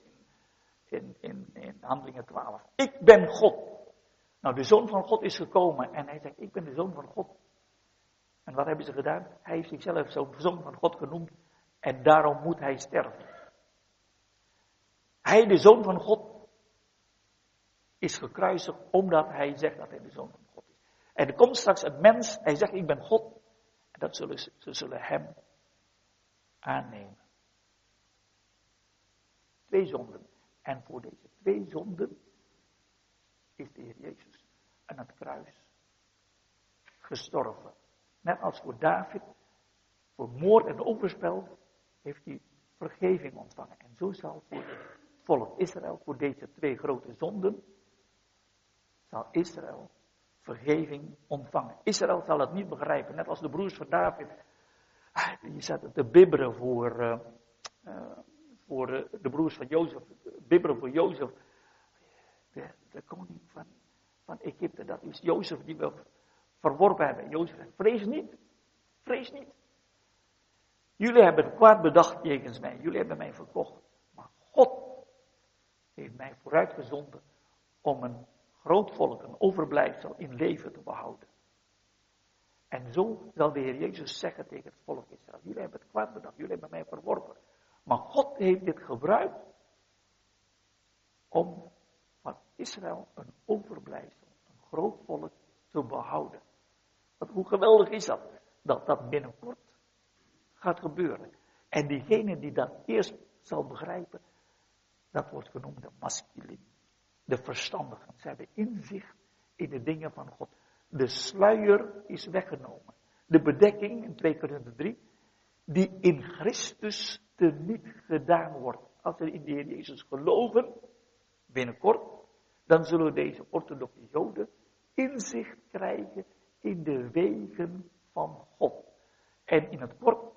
in, in, in Handelingen 12. Ik ben God. Nou, de zoon van God is gekomen en hij zegt, ik ben de zoon van God. En wat hebben ze gedaan? Hij heeft zichzelf zo'n zoon van God genoemd en daarom moet hij sterven. Hij, de zoon van God, is gekruisigd omdat hij zegt dat hij de zoon van God is. En er komt straks een mens, hij zegt, ik ben God. Dat ze, ze zullen hem aannemen. Twee zonden. En voor deze twee zonden is de Heer Jezus aan het kruis gestorven. Net als voor David, voor moord en overspel, heeft hij vergeving ontvangen. En zo zal voor het volk Israël, voor deze twee grote zonden, zal Israël vergeving ontvangen. Israël zal het niet begrijpen, net als de broers van David. Die ah, zaten te bibberen voor, uh, uh, voor de broers van Jozef, bibberen voor Jozef, de, koning van, van Egypte. Dat is Jozef die we verworpen hebben. Jozef zegt, vrees niet, vrees niet. Jullie hebben kwaad bedacht jegens mij, jullie hebben mij verkocht. Maar God heeft mij vooruitgezonden om een groot volk, een overblijfsel in leven te behouden. En zo zal de Heer Jezus zeggen tegen het volk Israël, jullie hebben het kwaad bedacht, jullie hebben mij verworpen. Maar God heeft dit gebruikt om van Israël een overblijfsel, een groot volk te behouden. Want hoe geweldig is dat? Dat dat binnenkort gaat gebeuren. En diegene die dat eerst zal begrijpen, dat wordt genoemd de masculin. De verstandigen. Ze hebben inzicht in de dingen van God. De sluier is weggenomen. De bedekking in 2 Korinther 3, die in Christus niet gedaan wordt. Als we in de Heer Jezus geloven, binnenkort, dan zullen deze orthodoxe Joden inzicht krijgen in de wegen van God. En in het kort,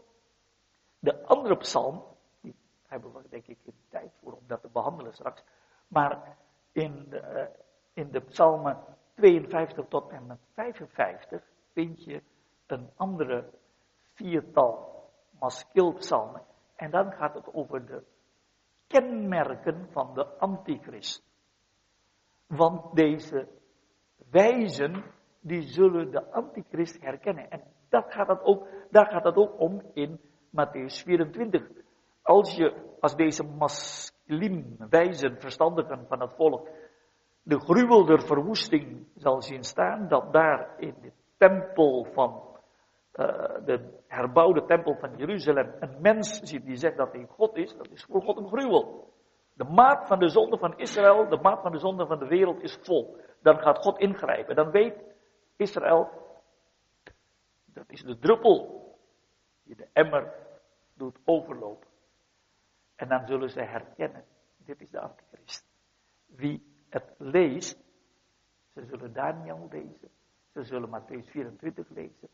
de andere psalm, die hebben we denk ik in tijd voor om dat te behandelen straks, maar in de, eh, in de psalmen 52 tot en met 55 vind je een andere viertal maskilpsalmen. En dan gaat het over de kenmerken van de antichrist. Want deze wijzen, die zullen de antichrist herkennen. En dat gaat ook, daar gaat het ook om in Matthäus 24. Als je, als deze masculine wijzen, verstandigen van het volk, de gruwel der verwoesting zal zien staan, dat daar in de tempel van uh, de herbouwde tempel van Jeruzalem een mens ziet die zegt dat hij God is, dat is voor God een gruwel. De maat van de zonde van Israël, de maat van de zonde van de wereld is vol. Dan gaat God ingrijpen. Dan weet Israël, dat is de druppel die de emmer doet overlopen. En dan zullen ze herkennen, dit is de antichrist. Wie het leest, ze zullen Daniel lezen, ze zullen Matthäus 24 lezen,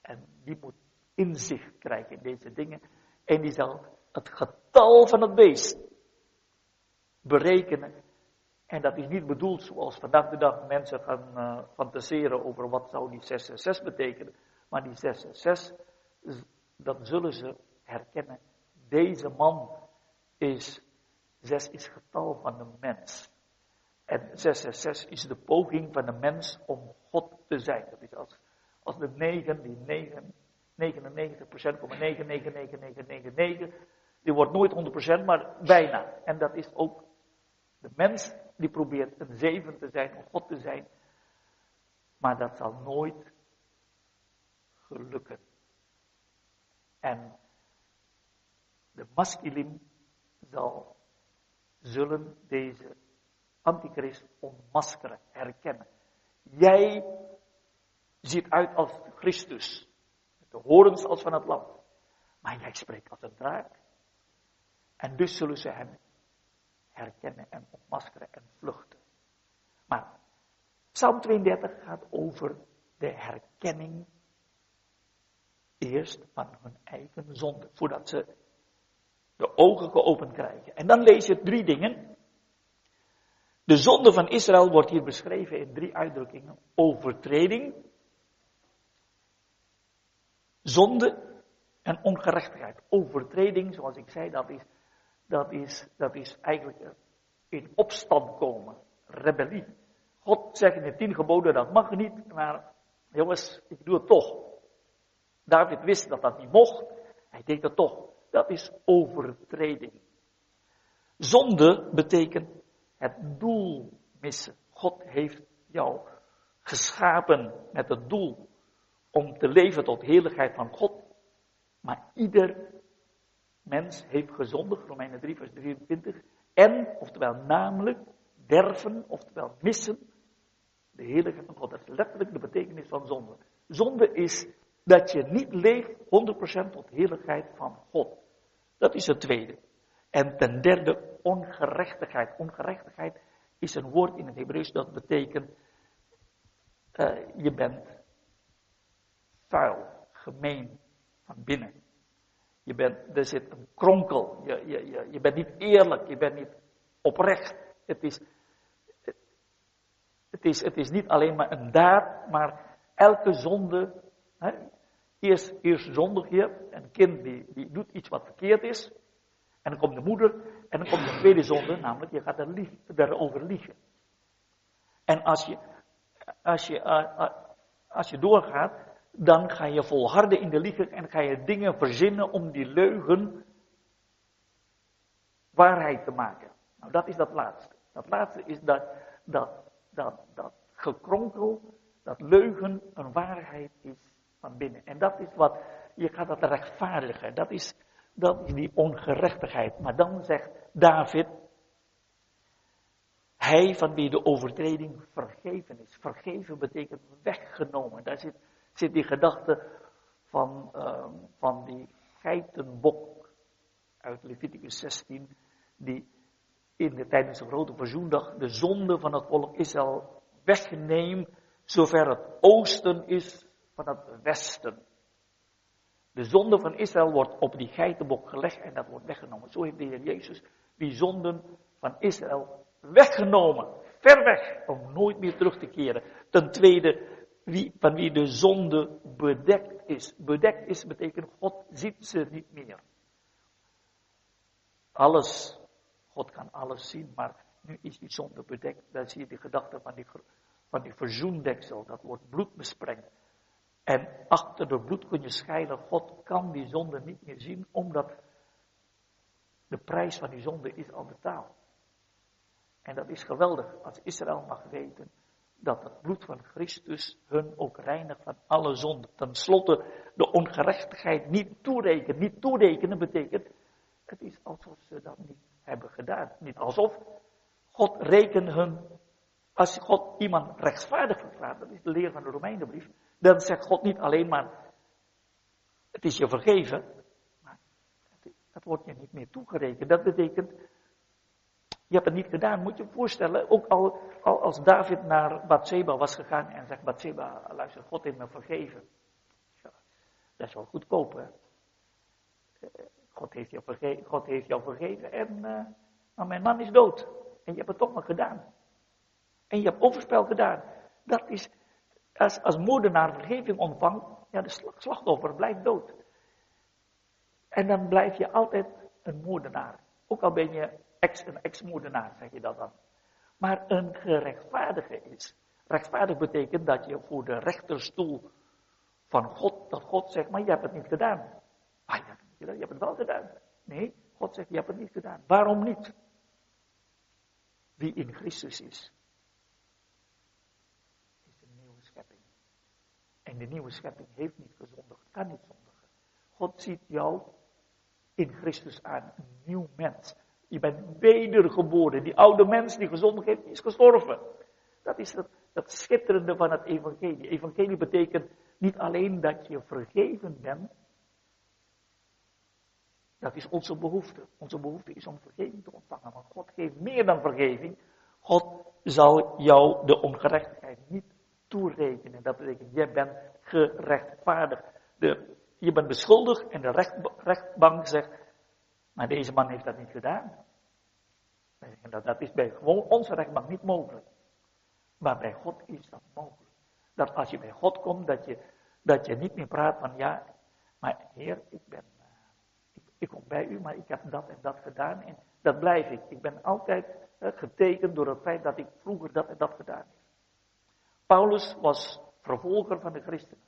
en die moet inzicht krijgen in deze dingen. En die zal het getal van het beest berekenen. En dat is niet bedoeld zoals vandaag de dag mensen gaan uh, fantaseren over wat zou die 666 betekenen. Maar die 666, dat zullen ze herkennen, deze man is, zes is getal van de mens. En 666 is de poging van de mens om God te zijn. Dat is als, als de 9, die 9, 99%, 9999999, die wordt nooit 100%, maar bijna. En dat is ook de mens die probeert een 7 te zijn, om God te zijn. Maar dat zal nooit gelukken. En de masculin zal, zullen deze antichrist ontmaskeren, herkennen. Jij ziet uit als Christus, de horens als van het land, maar jij spreekt als een draak. En dus zullen ze hem herkennen en ontmaskeren en vluchten. Maar Psalm 32 gaat over de herkenning eerst van hun eigen zonde, voordat ze de ogen geopend krijgen. En dan lees je drie dingen. De zonde van Israël wordt hier beschreven in drie uitdrukkingen. Overtreding, zonde en ongerechtigheid. Overtreding, zoals ik zei, dat is, dat is, dat is eigenlijk in opstand komen, rebellie. God zegt in de tien geboden dat mag niet, maar jongens, ik doe het toch. David wist dat dat niet mocht, hij deed het toch. Dat is overtreding. Zonde betekent het doel missen. God heeft jou geschapen met het doel om te leven tot heerlijkheid van God. Maar ieder mens heeft gezondigd, Romeinen 3 vers 23. En, oftewel namelijk, derven, oftewel missen, de heerlijkheid van God. Dat is letterlijk de betekenis van zonde. Zonde is dat je niet leeft 100% tot heerlijkheid van God. Dat is het tweede. En ten derde, ongerechtigheid. Ongerechtigheid is een woord in het Hebreeuws dat betekent, uh, je bent vuil, gemeen van binnen. Je bent, er zit een kronkel, je, je, je, je bent niet eerlijk, je bent niet oprecht. Het is, het, is, het is niet alleen maar een daad, maar elke zonde, eerst, eerst zondig je, een kind die, die doet iets wat verkeerd is, en dan komt de moeder, en dan komt de tweede zonde, namelijk je gaat er lief, erover liegen. En als je, als je, uh, als je doorgaat, dan ga je volharden in de liegen en ga je dingen verzinnen om die leugen waarheid te maken. Nou, dat is dat laatste. Dat laatste is dat, dat, dat, dat gekronkel, dat leugen een waarheid is binnen. En dat is wat, je gaat dat rechtvaardigen. Dat is, dat is die ongerechtigheid. Maar dan zegt David, hij van wie de overtreding vergeven is. Vergeven betekent weggenomen. Daar zit, zit die gedachte van, uh, van die geitenbok uit Leviticus 16, die in de tijdens de grote verzoendag de zonde van het volk Israël wegneemt, zover het oosten is van het westen. De zonde van Israël wordt op die geitenbok gelegd en dat wordt weggenomen. Zo heeft de Heer Jezus die zonden van Israël weggenomen. Ver weg, om nooit meer terug te keren. Ten tweede, wie, van wie de zonde bedekt is. Bedekt is betekent, God ziet ze niet meer. Alles, God kan alles zien, maar nu is die zonde bedekt. Dan zie je de gedachte van die, van die verzoendeksel, dat wordt bloed besprengd. En achter de bloed kun je scheiden. God kan die zonde niet meer zien, omdat de prijs van die zonde is al betaald. En dat is geweldig als Israël mag weten dat het bloed van Christus hun ook reinigt van alle zonden. Ten slotte de ongerechtigheid niet toerekenen. Niet toerekenen betekent, het is alsof ze dat niet hebben gedaan. Niet alsof. God rekent hun, als God iemand rechtvaardig verklaart, dat is de leer van de Romeinenbrief, dan zegt God niet alleen maar, het is je vergeven, maar dat wordt je niet meer toegerekend. Dat betekent, je hebt het niet gedaan. Moet je je voorstellen, ook al, al als David naar Bathseba was gegaan en zegt, Bathseba, luister, God heeft me vergeven. Dat is wel goedkoop, hè? Eh, God heeft jou vergeven, God heeft jou vergeven en uh, mijn man is dood. En je hebt het toch maar gedaan. En je hebt overspel gedaan. Dat is, als, als moordenaar vergeving ontvangt, ja, de slachtoffer blijft dood. En dan blijf je altijd een moordenaar. Ook al ben je ex, een ex-moordenaar, zeg je dat dan. Maar een gerechtvaardige is. Rechtvaardig betekent dat je voor de rechterstoel van God, dat God zegt, maar je hebt het niet gedaan. Ah, je hebt het niet gedaan, je hebt het wel gedaan. Nee, God zegt, je hebt het niet gedaan. Waarom niet? Wie in Christus is, is een nieuwe schepping. En de nieuwe schepping heeft niet gezondigd, kan niet zondigen. God ziet jou in Christus aan, een nieuw mens. Je bent wedergeboren. Die oude mens die gezondigd heeft, is gestorven. Dat is het, dat schitterende van het evangelie. Evangelie betekent niet alleen dat je vergeven bent. Dat is onze behoefte. Onze behoefte is om vergeving te ontvangen. Maar God geeft meer dan vergeving. God zal jou de ongerechtigheid niet toerekenen. Dat betekent, jij bent gerechtvaardigd. De, je bent beschuldigd en de recht, rechtbank zegt, maar deze man heeft dat niet gedaan. Dat, dat is bij gewoon onze rechtbank niet mogelijk. Maar bij God is dat mogelijk. Dat als je bij God komt, dat je, dat je niet meer praat van ja, maar Heer, ik ben, uh, ik, ik, kom bij u, maar ik heb dat en dat gedaan en dat blijf ik. Ik ben altijd uh, getekend door het feit dat ik vroeger dat en dat gedaan heb. Paulus was vervolger van de christenen.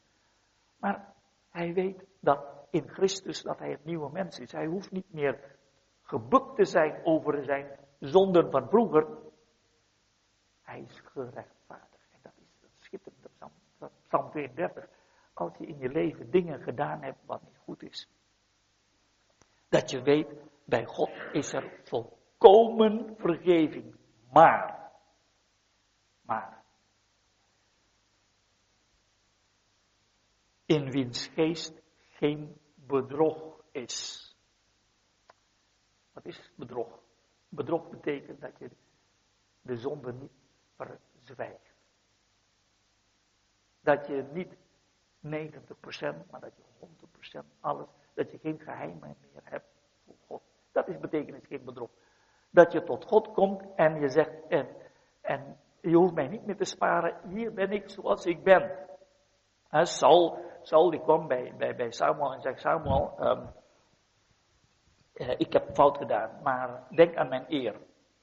Maar hij weet dat in Christus dat hij het nieuwe mens is. Hij hoeft niet meer gebukt te zijn over zijn zonden van vroeger. Hij is gerechtvaardigd. En dat is dat schitterende Psalm, Psalm 32. Als je in je leven dingen gedaan hebt wat niet goed is. Dat je weet, bij God is er volkomen vergeving. Maar, maar, in wiens geest geen bedrog is. Wat is bedrog? Bedrog betekent dat je de zonde niet verzwijgt. Dat je niet 90%, maar dat je 100% alles, dat je geen geheimen meer hebt voor God. Dat is betekenis geen bedrog. Dat je tot God komt en je zegt, en, en je hoeft mij niet meer te sparen, hier ben ik zoals ik ben. He, Saul, die kwam bij, bij, Samuel en zegt, Samuel, um, uh, ik heb fout gedaan, maar denk aan mijn eer.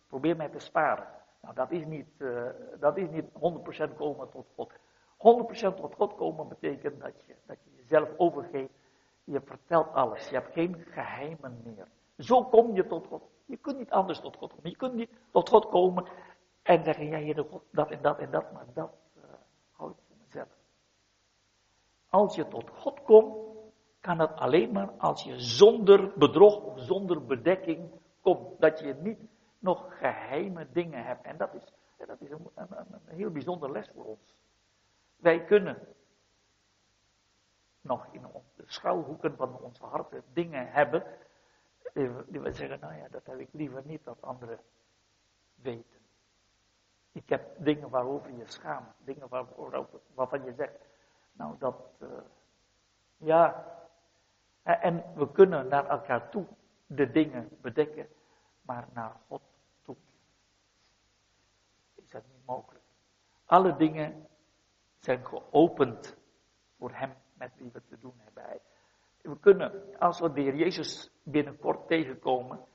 Probeer mij te sparen. Nou, dat is niet, uh, dat is niet 100% komen tot God. 100% tot God komen betekent dat je, dat je jezelf overgeeft. Je vertelt alles. Je hebt geen geheimen meer. Zo kom je tot God. Je kunt niet anders tot God komen. Je kunt niet tot God komen en zeggen, ja, je God, dat en dat en dat, maar dat uh, hou ik voor mezelf. Als je tot God komt, kan dat alleen maar als je zonder bedrog of zonder bedekking komt. Dat je niet nog geheime dingen hebt. En dat is, dat is een, een, heel bijzonder les voor ons. Wij kunnen nog in de schuilhoeken van onze harten dingen hebben. Die we zeggen, nou ja, dat heb ik liever niet dat anderen weten. Ik heb dingen waarover je schaamt. Dingen waarover, waarvan je zegt, nou dat, uh, ja, en we kunnen naar elkaar toe de dingen bedekken, maar naar God toe is dat niet mogelijk. Alle dingen zijn geopend voor Hem met wie we te doen hebben. We kunnen, als we de Heer Jezus binnenkort tegenkomen,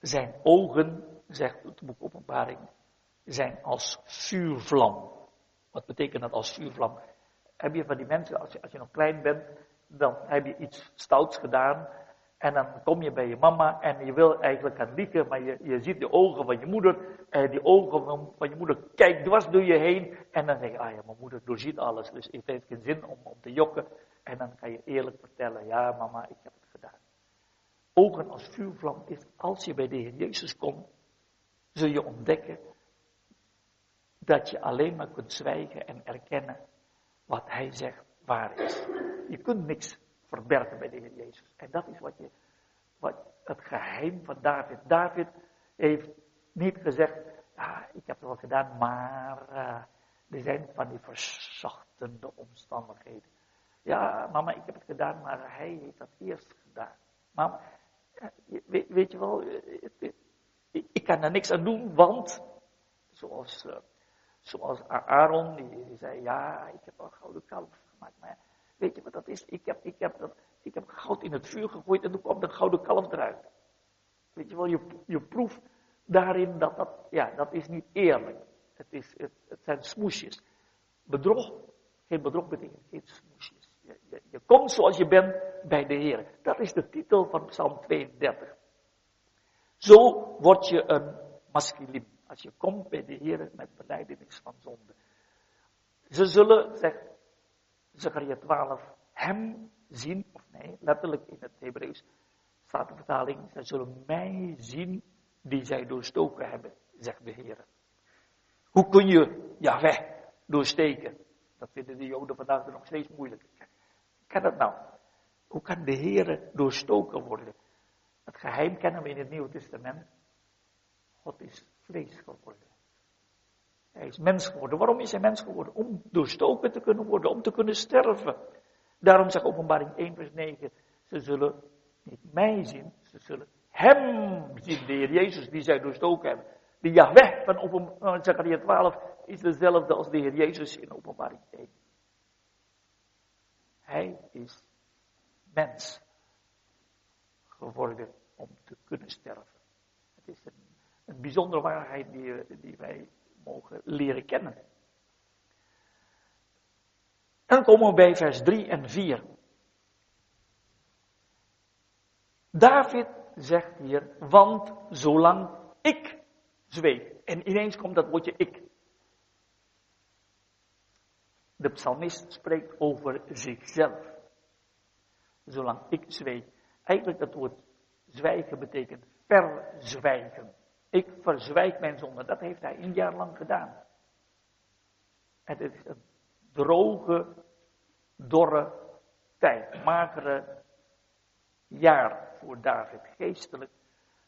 zijn ogen, zegt het boek Openbaring, zijn als vuurvlam. Wat betekent dat als vuurvlam? Heb je van die mensen, als je, als je nog klein bent, dan heb je iets stouts gedaan. En dan kom je bij je mama en je wil eigenlijk gaan liegen, maar je, je ziet de ogen van je moeder. En die ogen van, van je moeder kijkt dwars door je heen. En dan denk je, ah ja, mijn moeder doorziet alles, dus het heeft geen zin om, om te jokken. En dan kan je eerlijk vertellen, ja mama, ik heb het gedaan. Ogen als vuurvlam is, als je bij de Heer Jezus komt, zul je ontdekken dat je alleen maar kunt zwijgen en erkennen wat Hij zegt waar is. Je kunt niks verbergen bij de Heer Jezus. En dat is wat, je, wat het geheim van David. David heeft niet gezegd, ja, ik heb het wel gedaan, maar uh, er zijn van die verzachtende omstandigheden. Ja, mama, ik heb het gedaan, maar hij heeft dat eerst gedaan. Mama, weet, weet, je wel, ik, ik, kan er niks aan doen, want, zoals, zoals Aaron, die, zei, ja, ik heb al gouden kalf gemaakt, maar Weet je wat dat is? Ik heb, ik heb dat, Ik heb goud in het vuur gegooid en toen kwam de gouden kalf eruit. Weet je wel, je, je proeft daarin dat dat, ja, dat is niet eerlijk. Het, is, het, het zijn smoesjes. Bedrog, geen bedrog betekent geen smoesjes. Je, je, je, komt zoals je bent bij de Heer. Dat is de titel van Psalm 32. Zo word je een masculin. Als je komt bij de Heer met beleidenis van zonde. Ze zullen, zegt Zechariah 12, hem zien, of nee, letterlijk in het Hebreeuws staat de vertaling, zij zullen mij zien die zij doorstoken hebben, zegt de Heer. Hoe kun je weg doorsteken? Dat vinden de Joden vandaag nog steeds moeilijk. Kan dat nou? Hoe kan de Heer doorstoken worden? Het geheim kennen we in het Nieuwe Testament. God is vlees geworden. Hij is mens geworden. Waarom is hij mens geworden? Om doorstoken te kunnen worden, om te kunnen sterven. Daarom zegt openbaring 1 vers 9, ze zullen niet mij zien, ze zullen hem zien, de Heer Jezus, die zij doorstoken hebben. De Yahweh van open, Zechariah 12 is dezelfde als de Heer Jezus in openbaring 1. Hij is mens geworden om te kunnen sterven. Het is een, een bijzondere waarheid die, die wij mogen leren kennen. En dan komen we bij vers 3 en 4. David zegt hier, want zolang ik zweeg, en ineens komt dat woordje ik. De psalmist spreekt over zichzelf. Zolang ik zweeg. Eigenlijk dat woord zwijgen betekent verzwijgen. Ik verzwijg mijn zonde. Dat heeft hij een jaar lang gedaan. Het is een droge, dorre tijd. Magere jaar voor David, geestelijk.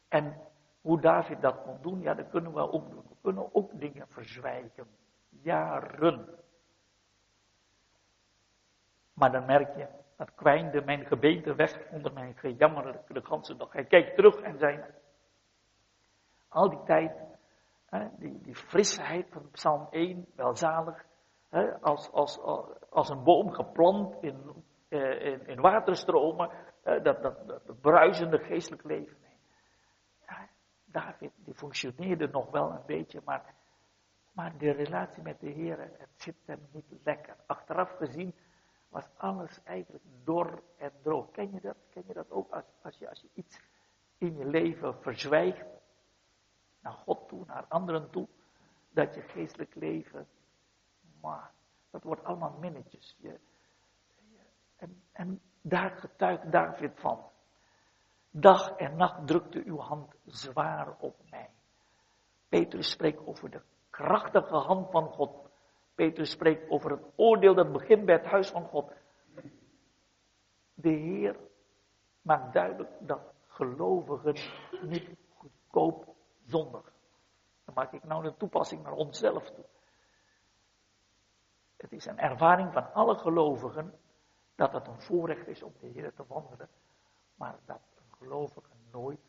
En hoe David dat kon doen, ja, dat kunnen we ook doen. We kunnen ook dingen verzwijgen. Jaren. Maar dan merk je, dat kwijnde mijn gebeente weg onder mijn gejammer de ganse dag. Hij kijkt terug en zei, al die tijd, hè, die, die frisheid van Psalm 1, welzalig, hè, als, als, als een boom geplant in, eh, in, in waterstromen, dat, dat, bruisende geestelijk leven. Ja, David, die functioneerde nog wel een beetje, maar, maar de relatie met de Heer, het zit hem niet lekker. Achteraf gezien was alles eigenlijk dor en droog. Ken je dat? Ken je dat ook als, als, je, als je iets in je leven verzwijgt? Naar God toe, naar anderen toe, dat je geestelijk leven, maar dat wordt allemaal minnetjes. Je, en, en daar getuigt David van. Dag en nacht drukte uw hand zwaar op mij. Petrus spreekt over de krachtige hand van God. Petrus spreekt over het oordeel dat begint bij het huis van God. De Heer maakt duidelijk dat gelovigen niet goedkoop zondig. Dan maak ik nou een toepassing naar onszelf toe. Het is een ervaring van alle gelovigen dat het een voorrecht is om de Heer te wandelen, maar dat een gelovige nooit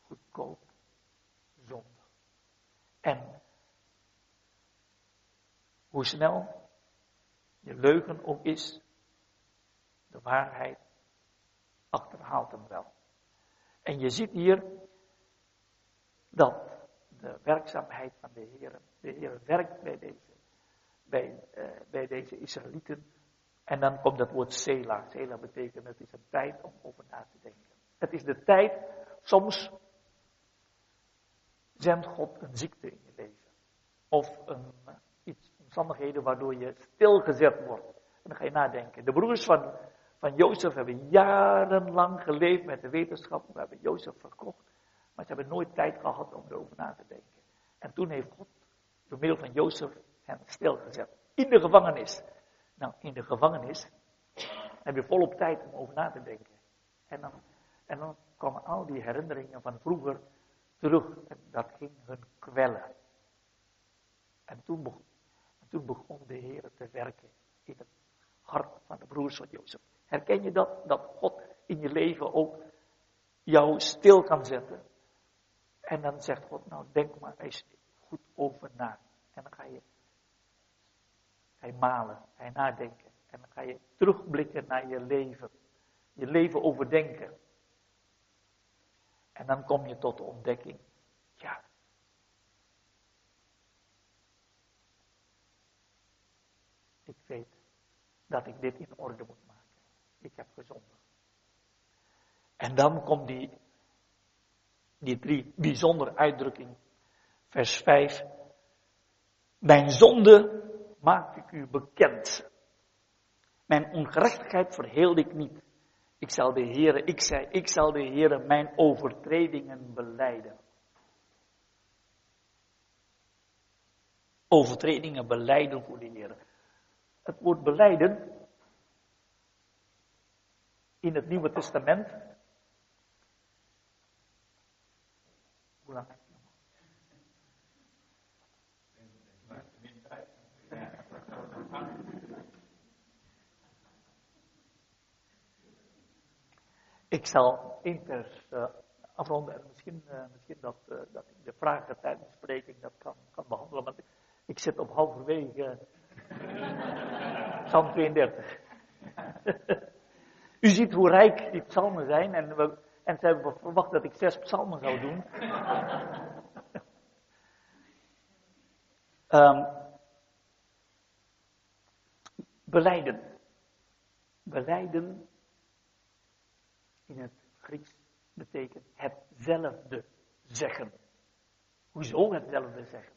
goedkoop zondig. En hoe snel je leugen ook is, de waarheid achterhaalt hem wel. En je ziet hier dat de werkzaamheid van de Heer, de Heer werkt bij deze, bij, uh, bij deze Israëlieten. En dan komt dat woord Sela. Sela betekent het is een tijd om over na te denken. Het is de tijd, soms zendt God een ziekte in je leven. Of een, uh, iets, omstandigheden waardoor je stilgezet wordt. En dan ga je nadenken. De broers van, van Jozef hebben jarenlang geleefd met de wetenschap. We hebben Jozef verkocht. Maar ze hebben nooit tijd gehad om erover na te denken. En toen heeft God, door middel van Jozef, hen stilgezet. In de gevangenis. Nou, in de gevangenis heb je volop tijd om over na te denken. En dan, en dan komen al die herinneringen van vroeger terug. En dat ging hun kwellen. En toen begon, en toen begon de Heer te werken in het hart van de broers van Jozef. Herken je dat? Dat God in je leven ook jou stil kan zetten. En dan zegt God, nou denk maar eens goed over na. En dan ga je, ga malen, je nadenken. En dan ga je terugblikken naar je leven. je leven overdenken. En dan kom je tot de ontdekking, ja. Ik weet dat ik dit in orde moet maken. Ik heb gezondigd. En dan komt die, die drie bijzondere uitdrukking. Vers 5. Mijn zonde maak ik u bekend. Mijn ongerechtigheid verheelde ik niet. Ik zal de Heere, ik zei, ik zal de Heere mijn overtredingen beleiden. Overtredingen beleiden voor de Heere. Het woord beleiden in het Nieuwe Testament. Ik zal inters uh, afronden en misschien, uh, misschien dat, uh, dat ik de vragen tijdens de spreking dat kan, kan behandelen. Want ik zit op halverwege Psalm 32. U ziet hoe rijk die psalmen zijn en, we, en ze hebben verwacht dat ik zes psalmen zou doen. um, beleiden. Beleiden in het Grieks betekent hetzelfde zeggen. Hoezo hetzelfde zeggen?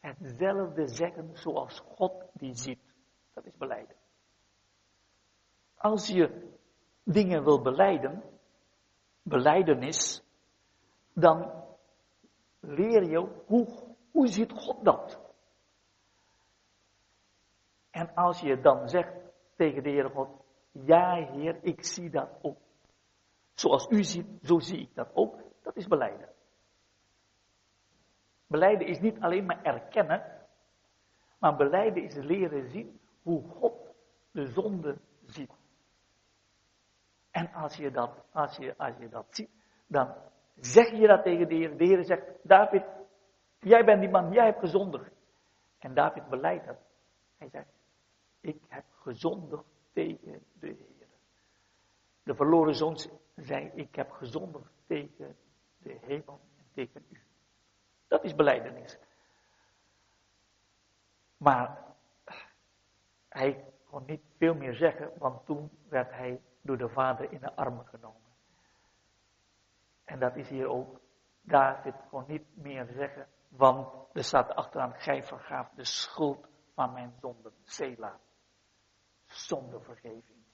Hetzelfde zeggen zoals God die ziet. Dat is beleiden. Als je dingen wil beleiden, beleidenis, dan leer je hoe, hoe ziet God dat? En als je dan zegt tegen de Heer God, ja Heer, ik zie dat ook. Zoals u ziet, zo zie ik dat ook. Dat is beleiden. Beleiden is niet alleen maar erkennen, maar beleiden is leren zien hoe God de zonde ziet. En als je dat, als je, als je dat ziet, dan zeg je dat tegen de Heer. De Heer zegt, David, jij bent die man, jij hebt gezondigd. En David beleidt dat. Hij zegt, ik heb gezondigd tegen de Heer. De verloren zoon zei, ik heb gezondigd tegen de hemel en tegen u. Dat is beleidenis. Maar hij kon niet veel meer zeggen, want toen werd hij door de vader in de armen genomen. En dat is hier ook. David kon niet meer zeggen, want er staat achteraan, gij vergaaf de schuld van mijn zonden. Sela. Zondevergeving.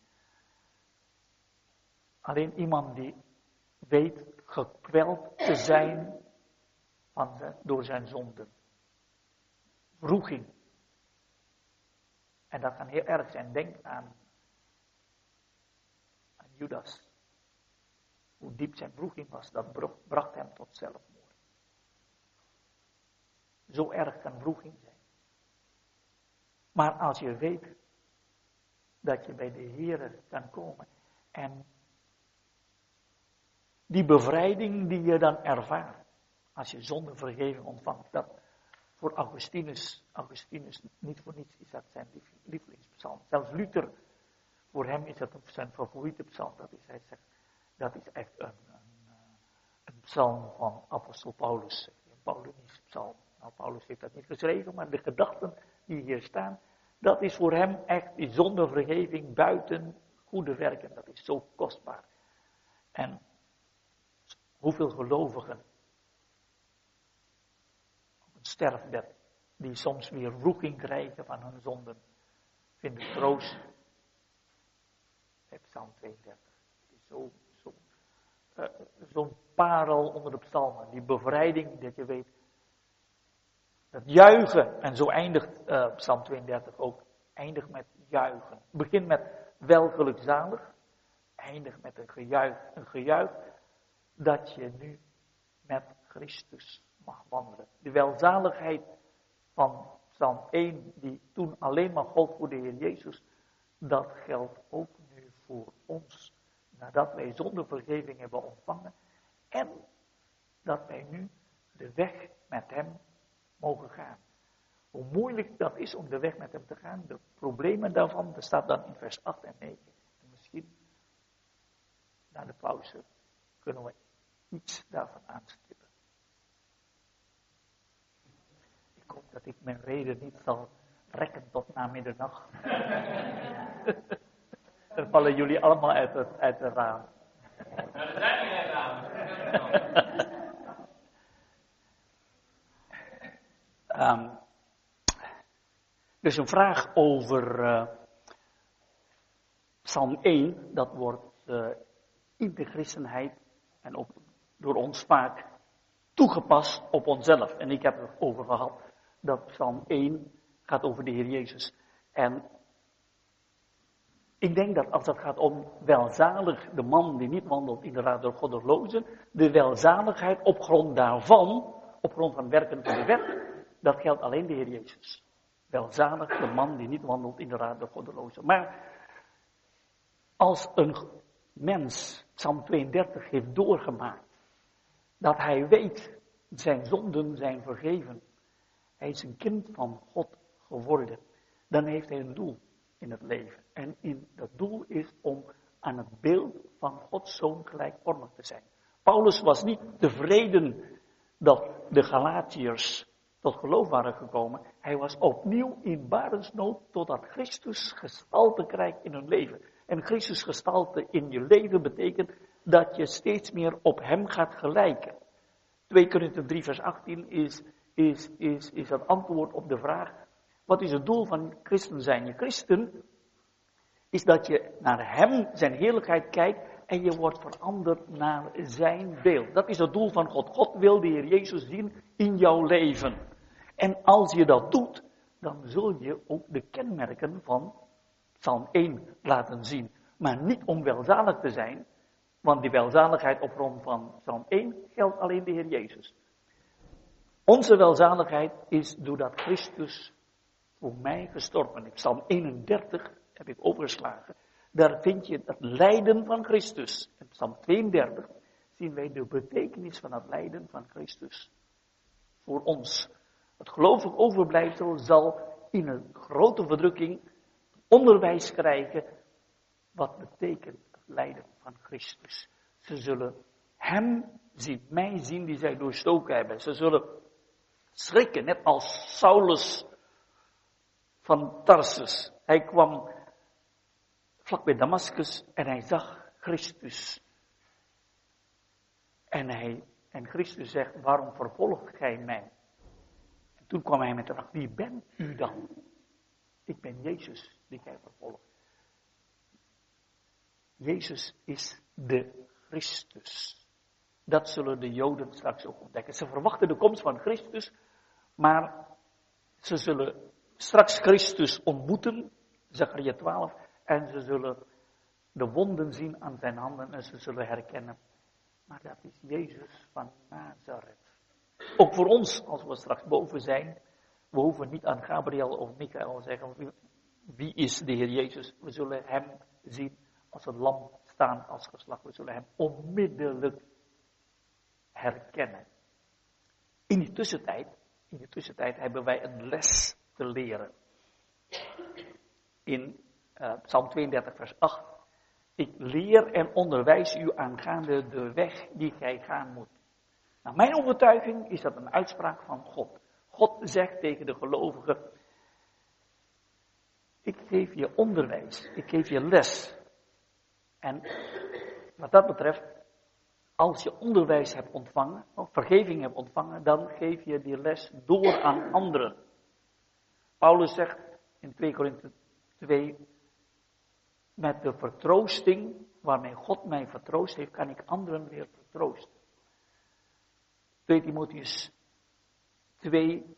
Alleen iemand die weet gekweld te zijn van zijn, door zijn zonden. Vroeging. En dat kan heel erg zijn. Denk aan Judas. Hoe diep zijn vroeging was, dat bracht hem tot zelfmoord. Zo erg kan vroeging zijn. Maar als je weet dat je bij de Heer kan komen en die bevrijding die je dan ervaart. Als je zonder vergeving ontvangt. Dat voor Augustinus, Augustinus niet voor niets is dat zijn lievelingspsalm. Zelfs Luther, voor hem is dat zijn favoriete psalm. Dat is, hij zegt, dat is echt een, een, een psalm van apostel Paulus. Een Paulinische psalm. Nou, Paulus heeft dat niet geschreven, maar de gedachten die hier staan, dat is voor hem echt die zonder vergeving buiten goede werken. Dat is zo kostbaar. En Hoeveel gelovigen op een sterfbed, die soms weer roeking krijgen van hun zonden, vinden troost. Psalm 32. Het is zo, zo, uh, zo'n parel onder de psalmen. Die bevrijding, dat je weet. Dat juichen, en zo eindigt uh, Psalm 32 ook. Eindigt met juichen. Begint met welgelukzalig. Eindigt met een gejuich. Een gejuich dat je nu met Christus mag wandelen. De welzaligheid van Psalm 1, die toen alleen maar gold voor de Heer Jezus, dat geldt ook voor ons. Nadat wij zonder vergeving hebben ontvangen en dat wij nu de weg met Hem mogen gaan. Hoe moeilijk dat is om de weg met Hem te gaan, de problemen daarvan, dat staat dan in vers 8 en 9. En misschien na de pauze kunnen we iets daarvan aanstippen. Ik hoop dat ik mijn reden niet zal rekken tot na middernacht. Dan vallen jullie allemaal uit het, uit het raam. Nou, er zijn geen ramen. Um, dus een vraag over uh, Psalm 1, dat wordt uh, in de christenheid en op, door ons vaak toegepast op onszelf. En ik heb het over gehad dat Psalm 1 gaat over de Heer Jezus. En ik denk dat als het gaat om welzalig, de man die niet wandelt in de raad door goddelozen, de welzaligheid op grond daarvan, op grond van werken van de wet, dat geldt alleen de Heer Jezus. Welzalig de man die niet wandelt in de raad der goddelozen. Maar als een mens Psalm 32 heeft doorgemaakt, dat hij weet, zijn zonden zijn vergeven, hij is een kind van God geworden, dan heeft hij een doel in het leven. En in dat doel is om aan het beeld van Gods zoon gelijkvormig te zijn. Paulus was niet tevreden dat de Galatiërs tot geloof waren gekomen. Hij was opnieuw in barensnood totdat Christus gestalte krijgt in hun leven. En Christus gestalte in je leven betekent dat je steeds meer op hem gaat gelijken. 2 Korinther 3 vers 18 is, is, is, is het antwoord op de vraag, wat is het doel van christen zijn? Je christen is dat je naar hem, zijn heerlijkheid kijkt en je wordt veranderd naar zijn beeld. Dat is het doel van God. God wil de Heer Jezus zien in jouw leven. En als je dat doet, dan zul je ook de kenmerken van Psalm 1 laten zien. Maar niet om welzalig te zijn, want die welzaligheid op grond van Psalm 1 geldt alleen de Heer Jezus. Onze welzaligheid is doordat Christus voor mij gestorven is. Psalm 31 heb ik overgeslagen. Daar vind je het lijden van Christus. In Psalm 32 zien wij de betekenis van het lijden van Christus voor ons. Het gelovig overblijfsel zal in een grote verdrukking onderwijs krijgen wat betekent het lijden van Christus. Ze zullen hem zien, mij zien die zij doorstoken hebben. Ze zullen schrikken, net als Saulus van Tarsus. Hij kwam vlak bij Damascus en hij zag Christus. En, hij, en Christus zegt, waarom vervolgt gij mij? En toen kwam hij met de vraag, wie bent u dan? Ik ben Jezus die gij vervolgt. Jezus is de Christus. Dat zullen de Joden straks ook ontdekken. Ze verwachten de komst van Christus, maar ze zullen straks Christus ontmoeten, Zachariah 12, en ze zullen de wonden zien aan zijn handen en ze zullen herkennen. Maar dat is Jezus van Nazareth. Ook voor ons, als we straks boven zijn, we hoeven niet aan Gabriel of Michael te zeggen, wie is de Heer Jezus? We zullen hem zien als een lam staan als geslacht. We zullen hem onmiddellijk herkennen. In die tussentijd, in die tussentijd hebben wij een les te leren. In uh, Psalm 32, vers 8. Ik leer en onderwijs u aangaande de weg die gij gaan moet. Nou, mijn overtuiging is dat een uitspraak van God. God zegt tegen de gelovigen, ik geef je onderwijs, ik geef je les. En wat dat betreft, als je onderwijs hebt ontvangen, of vergeving hebt ontvangen, dan geef je die les door aan anderen. Paulus zegt in 2 Korinthe 2, met de vertroosting waarmee God mij vertroost heeft, kan ik anderen weer vertroosten. 2 Timotheus 2,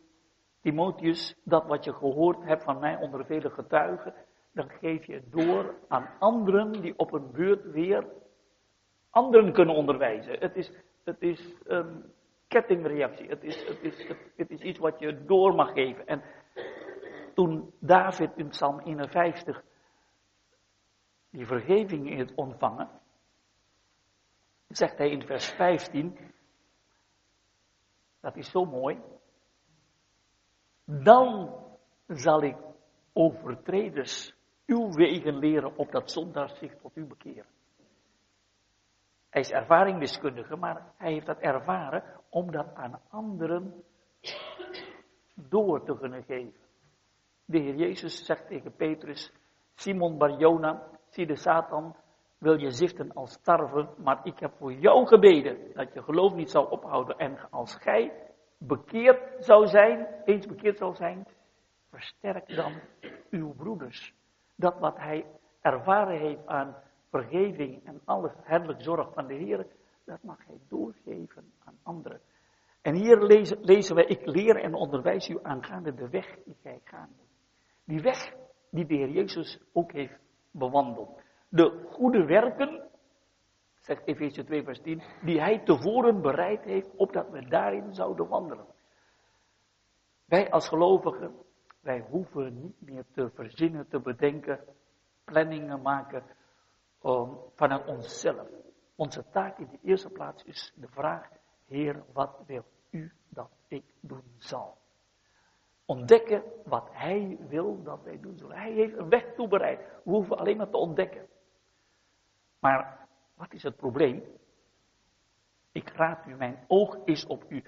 Timotheus, dat wat je gehoord hebt van mij onder vele getuigen, dan geef je door aan anderen die op een beurt weer anderen kunnen onderwijzen. Het is, het is een kettingreactie. Het is, het, is, het is iets wat je door mag geven. En toen David in Psalm 51 die vergeving heeft ontvangen, zegt hij in vers 15, dat is zo mooi, dan zal ik overtreders uw wegen leren, op dat zondags zich tot u bekeren. Hij is ervaringsdeskundige, maar hij heeft dat ervaren om dat aan anderen door te kunnen geven. De Heer Jezus zegt tegen Petrus, Simon Barjona, zie de Satan, wil je ziften als tarwe, maar ik heb voor jou gebeden dat je geloof niet zou ophouden. En als gij bekeerd zou zijn, eens bekeerd zou zijn, versterk dan uw broeders. Dat wat hij ervaren heeft aan vergeving en alle herlijk zorg van de Heer, dat mag hij doorgeven aan anderen. En hier lezen, lezen wij, ik leer en onderwijs u aangaande de weg die gij gaan. Die weg die de Heer Jezus ook heeft bewandeld. De goede werken, zegt Efeze 2 vers 10, die hij tevoren bereid heeft, opdat we daarin zouden wandelen. Wij als gelovigen, wij hoeven niet meer te verzinnen, te bedenken, planningen maken um, vanuit onszelf. Onze taak in de eerste plaats is de vraag, Heer, wat wil u dat ik doen zal? Ontdekken wat Hij wil dat wij doen zullen. Hij heeft een weg toebereid. We hoeven alleen maar te ontdekken. Maar wat is het probleem? Ik raad u, mijn oog is op u.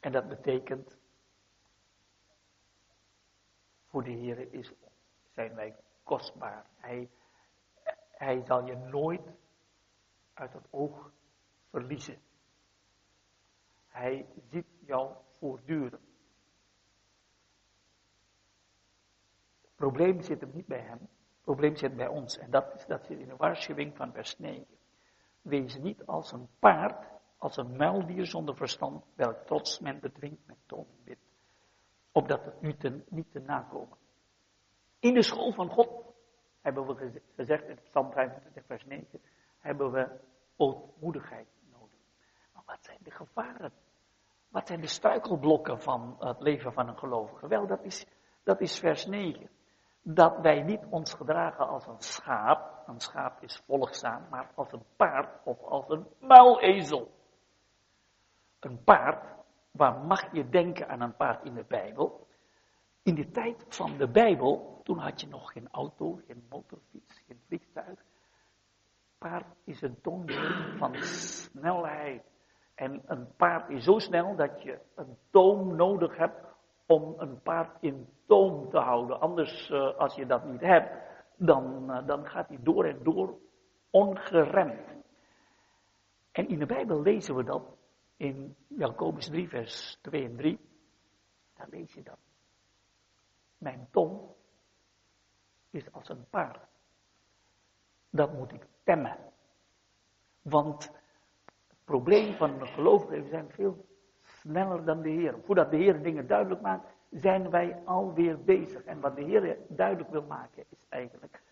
En dat betekent, voor de Heer zijn wij kostbaar. Hij, hij zal je nooit uit het oog verliezen. Hij ziet jou voortdurend. Probleem zit hem niet bij hem. Het probleem zit bij ons. En dat, is, dat zit in de waarschuwing van vers 9. Wees niet als een paard, als een muildier zonder verstand, welk trots men bedwingt met toonbid. Opdat het nu ten, niet te nakomen. In de school van God hebben we gezegd in Psalm 25 vers 9, hebben we ootmoedigheid nodig. Maar wat zijn de gevaren? Wat zijn de struikelblokken van het leven van een gelovige? Wel, dat is, dat is vers 9. Dat wij niet ons gedragen als een schaap, een schaap is volgzaam, maar als een paard of als een muilezel. Een paard, waar mag je denken aan een paard in de Bijbel? In de tijd van de Bijbel, toen had je nog geen auto, geen motorfiets, geen vliegtuig. Paard is een toonbeeld van snelheid. En een paard is zo snel dat je een toom nodig hebt om een paard in toom te houden. Anders, uh, als je dat niet hebt, dan, uh, dan gaat hij door en door ongeremd. En in de Bijbel lezen we dat in Jacobus 3, vers 2 en 3. Daar lees je dat. Mijn tong is als een paard. Dat moet ik temmen. Want het probleem van gelovige we zijn veel sneller dan de Heer. Voordat de Heer dingen duidelijk maakt, zijn wij alweer bezig. En wat de Heer duidelijk wil maken is eigenlijk,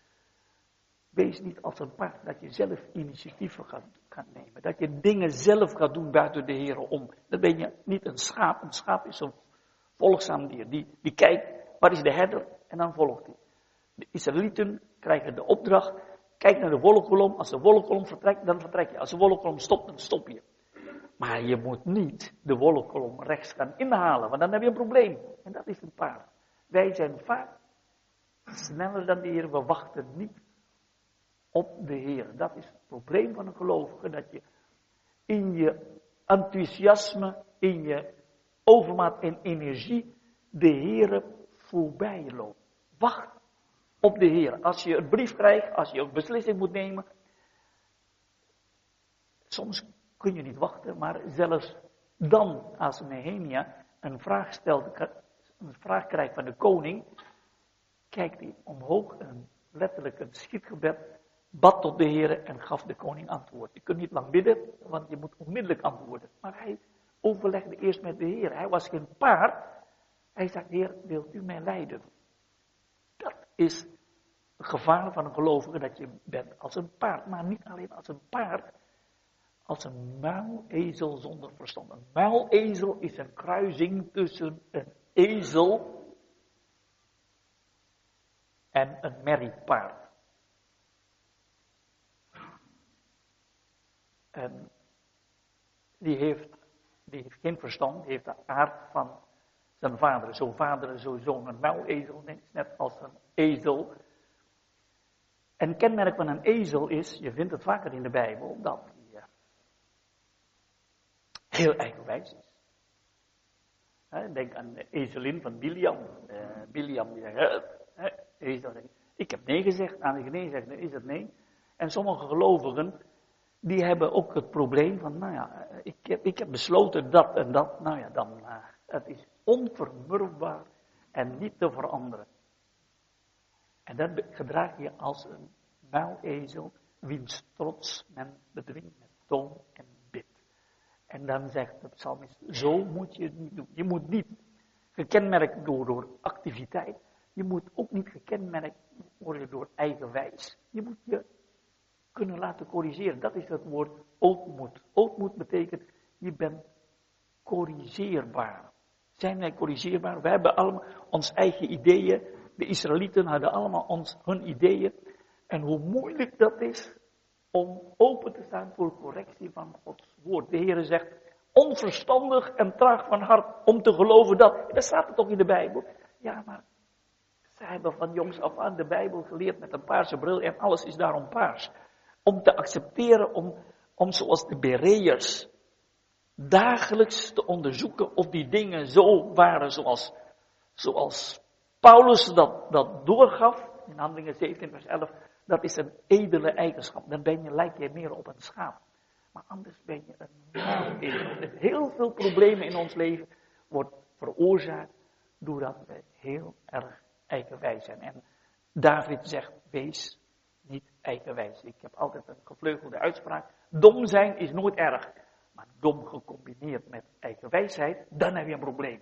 wees niet als een paard dat je zelf initiatieven gaat, nemen. Dat je dingen zelf gaat doen buiten de Heer om. Dan ben je niet een schaap. Een schaap is een volgzaam dier. Die, die kijkt Waar is de herder? En dan volgt hij. De Israëlieten krijgen de opdracht. Kijk naar de wolkolom. Als de wolkolom vertrekt, dan vertrek je. Als de wolkolom stopt, dan stop je. Maar je moet niet de wolkolom rechts gaan inhalen, want dan heb je een probleem. En dat is een paard. Wij zijn vaak sneller dan de Heer. We wachten niet op de Heer. Dat is het probleem van een gelovige. Dat je in je enthousiasme, in je overmaat en energie de Heer voorbij loopt. Wacht op de Heer. Als je een brief krijgt, als je een beslissing moet nemen. Soms kun je niet wachten, maar zelfs dan, als Nehemia een vraag stelt, een vraag krijgt van de koning, kijkt hij omhoog en letterlijk een schietgebed, bad tot de Heer en gaf de koning antwoord. Je kunt niet lang bidden, want je moet onmiddellijk antwoorden. Maar hij overlegde eerst met de Heer. Hij was geen paard, hij zegt, Heer, wilt u mij leiden? Dat is het gevaar van een gelovige, dat je bent als een paard. Maar niet alleen als een paard, als een muilezel zonder verstand. Een muilezel is een kruising tussen een ezel en een merriepaard. En die heeft, die heeft geen verstand, heeft de aard van zijn vader. Zo vader, zo zoon. Een muilezel is net als een ezel. En kenmerk van een ezel is, je vindt het vaker in de Bijbel, dat heel eigenwijs is. Denk aan ezelin van Biliam. Uh, Biliam die zegt, ik heb nee gezegd, aan de zegt, is het nee. En sommige gelovigen, die hebben ook het probleem van, nou ja, ik heb, ik heb besloten dat en dat. Nou ja, dan, uh, het is onvermurfbaar en niet te veranderen. En dat gedraag je als een muilezel, wiens trots men bedwingt met toon en. En dan zegt de psalmist, zo moet je het niet doen. Je moet niet gekenmerkt door, door activiteit. Je moet ook niet gekenmerkt worden door eigenwijs. Je moet je kunnen laten corrigeren. Dat is het woord ootmoed. Ootmoed betekent, je bent corrigeerbaar. Zijn wij corrigeerbaar? We hebben allemaal ons eigen ideeën. De Israëlieten hadden allemaal ons, hun ideeën. En hoe moeilijk dat is om open te staan voor correctie van Gods woord. De Heer zegt, onverstandig en traag van hart om te geloven dat. Dat staat er toch in de Bijbel? Ja, maar zij hebben van jongs af aan de Bijbel geleerd met een paarse bril en alles is daarom paars. Om te accepteren, om, om zoals de Bereërs dagelijks te onderzoeken of die dingen zo waren zoals, zoals Paulus dat, dat doorgaf. In Handelingen 17 vers 11, dat is een edele eigenschap. Dan ben je, lijk je meer op een schaap. Maar anders ben je een edel. Heel veel problemen in ons leven wordt veroorzaakt doordat we heel erg eigenwijs zijn. En David zegt, wees niet eigenwijs. Ik heb altijd een gevleugelde uitspraak. Dom zijn is nooit erg. Maar dom gecombineerd met eigenwijsheid, dan heb je een probleem.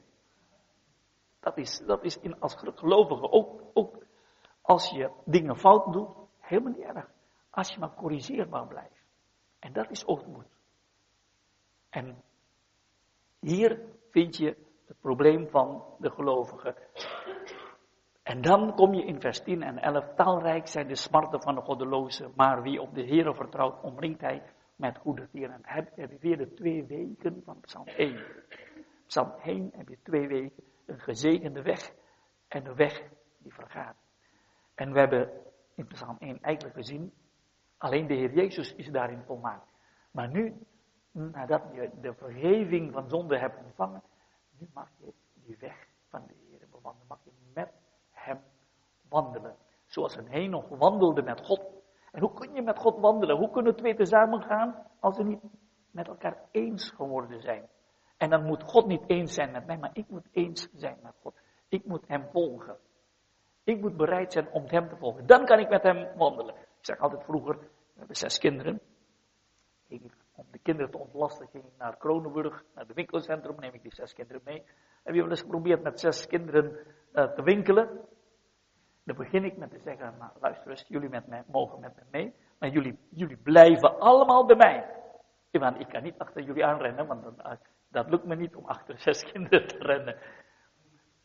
Dat is, dat is in, als gelovige ook, ook als je dingen fout doet, helemaal niet erg. Als je maar corrigeerbaar blijft. En dat is ootmoed. En hier vind je het probleem van de gelovigen. En dan kom je in vers 10 en 11. Talrijk zijn de smarten van de goddeloze, maar wie op de Heer vertrouwt, omringt hij met goede dieren. En heb, heb je weer de twee weken van Psalm 1. Psalm 1 heb je twee weken een gezegende weg en de weg die vergaat. En we hebben in Psalm 1 eigenlijk gezien, alleen de Heer Jezus is daarin volmaakt. Maar nu, nadat je de vergeving van zonde hebt ontvangen, nu mag je die weg van de Heer bewandelen. Mag je met hem wandelen. Zoals een Henoch wandelde met God. En hoe kun je met God wandelen? Hoe kunnen twee tezamen gaan als ze niet met elkaar eens geworden zijn? En dan moet God niet eens zijn met mij, maar ik moet eens zijn met God. Ik moet hem volgen. Ik moet bereid zijn om hem te volgen. Dan kan ik met hem wandelen. Ik zeg altijd vroeger, we hebben zes kinderen. om de kinderen te ontlasten ging ik naar Kronenburg, naar het winkelcentrum, neem ik die zes kinderen mee. Heb je wel eens geprobeerd met zes kinderen uh, te winkelen? Dan begin ik met te zeggen, nou, luister eens, jullie met mij, mogen met me mee, maar jullie, jullie blijven allemaal bij mij. Want ik kan niet achter jullie aanrennen, want eh, dat lukt me niet om achter zes kinderen te rennen.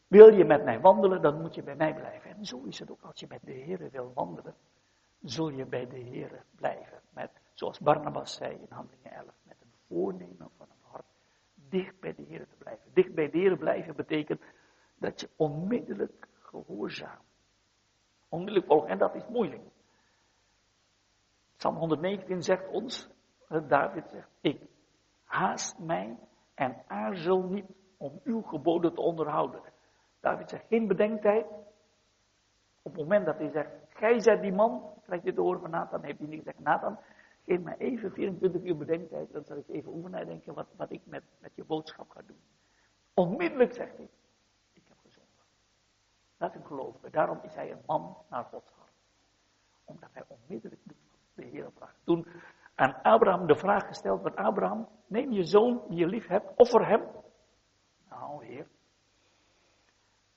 Wil je met mij wandelen, dan moet je bij mij blijven. En zo is het ook als je met de Heer wil wandelen, zul je bij de Heer blijven. Met, zoals Barnabas zei in Handelingen 11, met een voornemen van het hart dicht bij de Heer te blijven. Dicht bij de Heer blijven betekent dat je onmiddellijk gehoorzaamt. Onmiddellijk volgen, en dat is moeilijk. Psalm 119 zegt ons, David zegt, ik haast mij en aarzel niet om uw geboden te onderhouden. David zegt geen bedenktijd. Op het moment dat hij zegt, gij zijt die man, krijgt dit door van Nathan, heeft hij niet gezegd, Nathan, geef mij even 24 uur bedenktijd, dan zal ik even over nadenken wat, wat ik met, met je boodschap ga doen. Onmiddellijk zegt hij, ik heb gezonde. Dat is een gelovige. Daarom is hij een man naar Gods hart. Omdat hij onmiddellijk doet de Heer vraagt. Toen aan Abraham de vraag gesteld werd, Abraham, neem je zoon die je lief hebt, offer hem. Nou, Heer,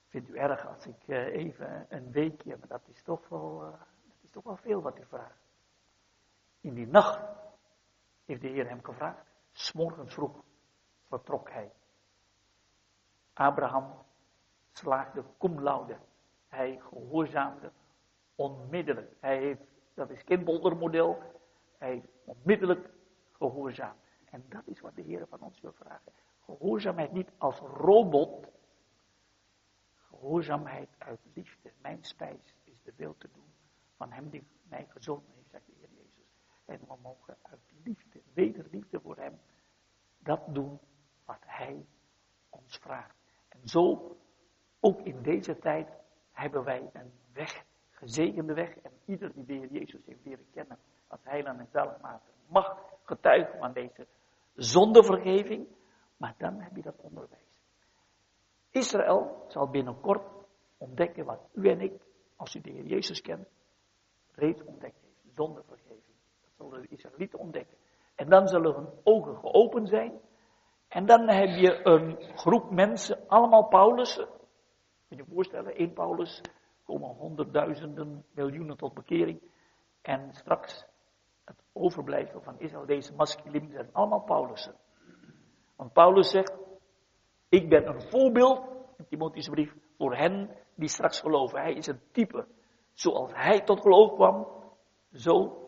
vindt u erg als ik uh, even een weekje, maar dat is toch wel, uh, dat is toch wel veel wat u vraagt. In die nacht heeft de Heer hem gevraagd. S'morgens vroeg vertrok hij. Abraham slaagde cum laude. Hij gehoorzaamde onmiddellijk. Hij heeft, dat is geen boldermodel, hij heeft onmiddellijk gehoorzaamd. En dat is wat de Heer van ons wil vragen. Gehoorzaamheid niet als robot, Gehoorzaamheid uit liefde. Mijn spijs is de wil te doen van hem die mij gezond heeft, zegt de Heer Jezus. En we mogen uit liefde, wederliefde voor hem, dat doen wat hij ons vraagt. En zo, ook in deze tijd, hebben wij een weg, gezegende weg. En ieder die de Heer Jezus heeft leren kennen als heiland en zaligmaker, mag getuigen van deze zondevergeving. Maar dan heb je dat onderwijs. Israël zal binnenkort ontdekken wat u en ik, als u de Heer Jezus kent, reeds ontdekt heeft. Zondevergeving. Dat zullen de Israëlieten ontdekken. En dan zullen hun ogen geopend zijn. En dan heb je een groep mensen, allemaal Paulussen. Kun je je voorstellen, één Paulus, komen honderdduizenden, miljoenen tot bekering. En straks het overblijfsel van Israël, deze masculine, zijn allemaal Paulussen. Want Paulus zegt, ik ben een voorbeeld, in Timotheus brief, voor hen die straks geloven. Hij is een type. Zoals hij tot geloof kwam, zo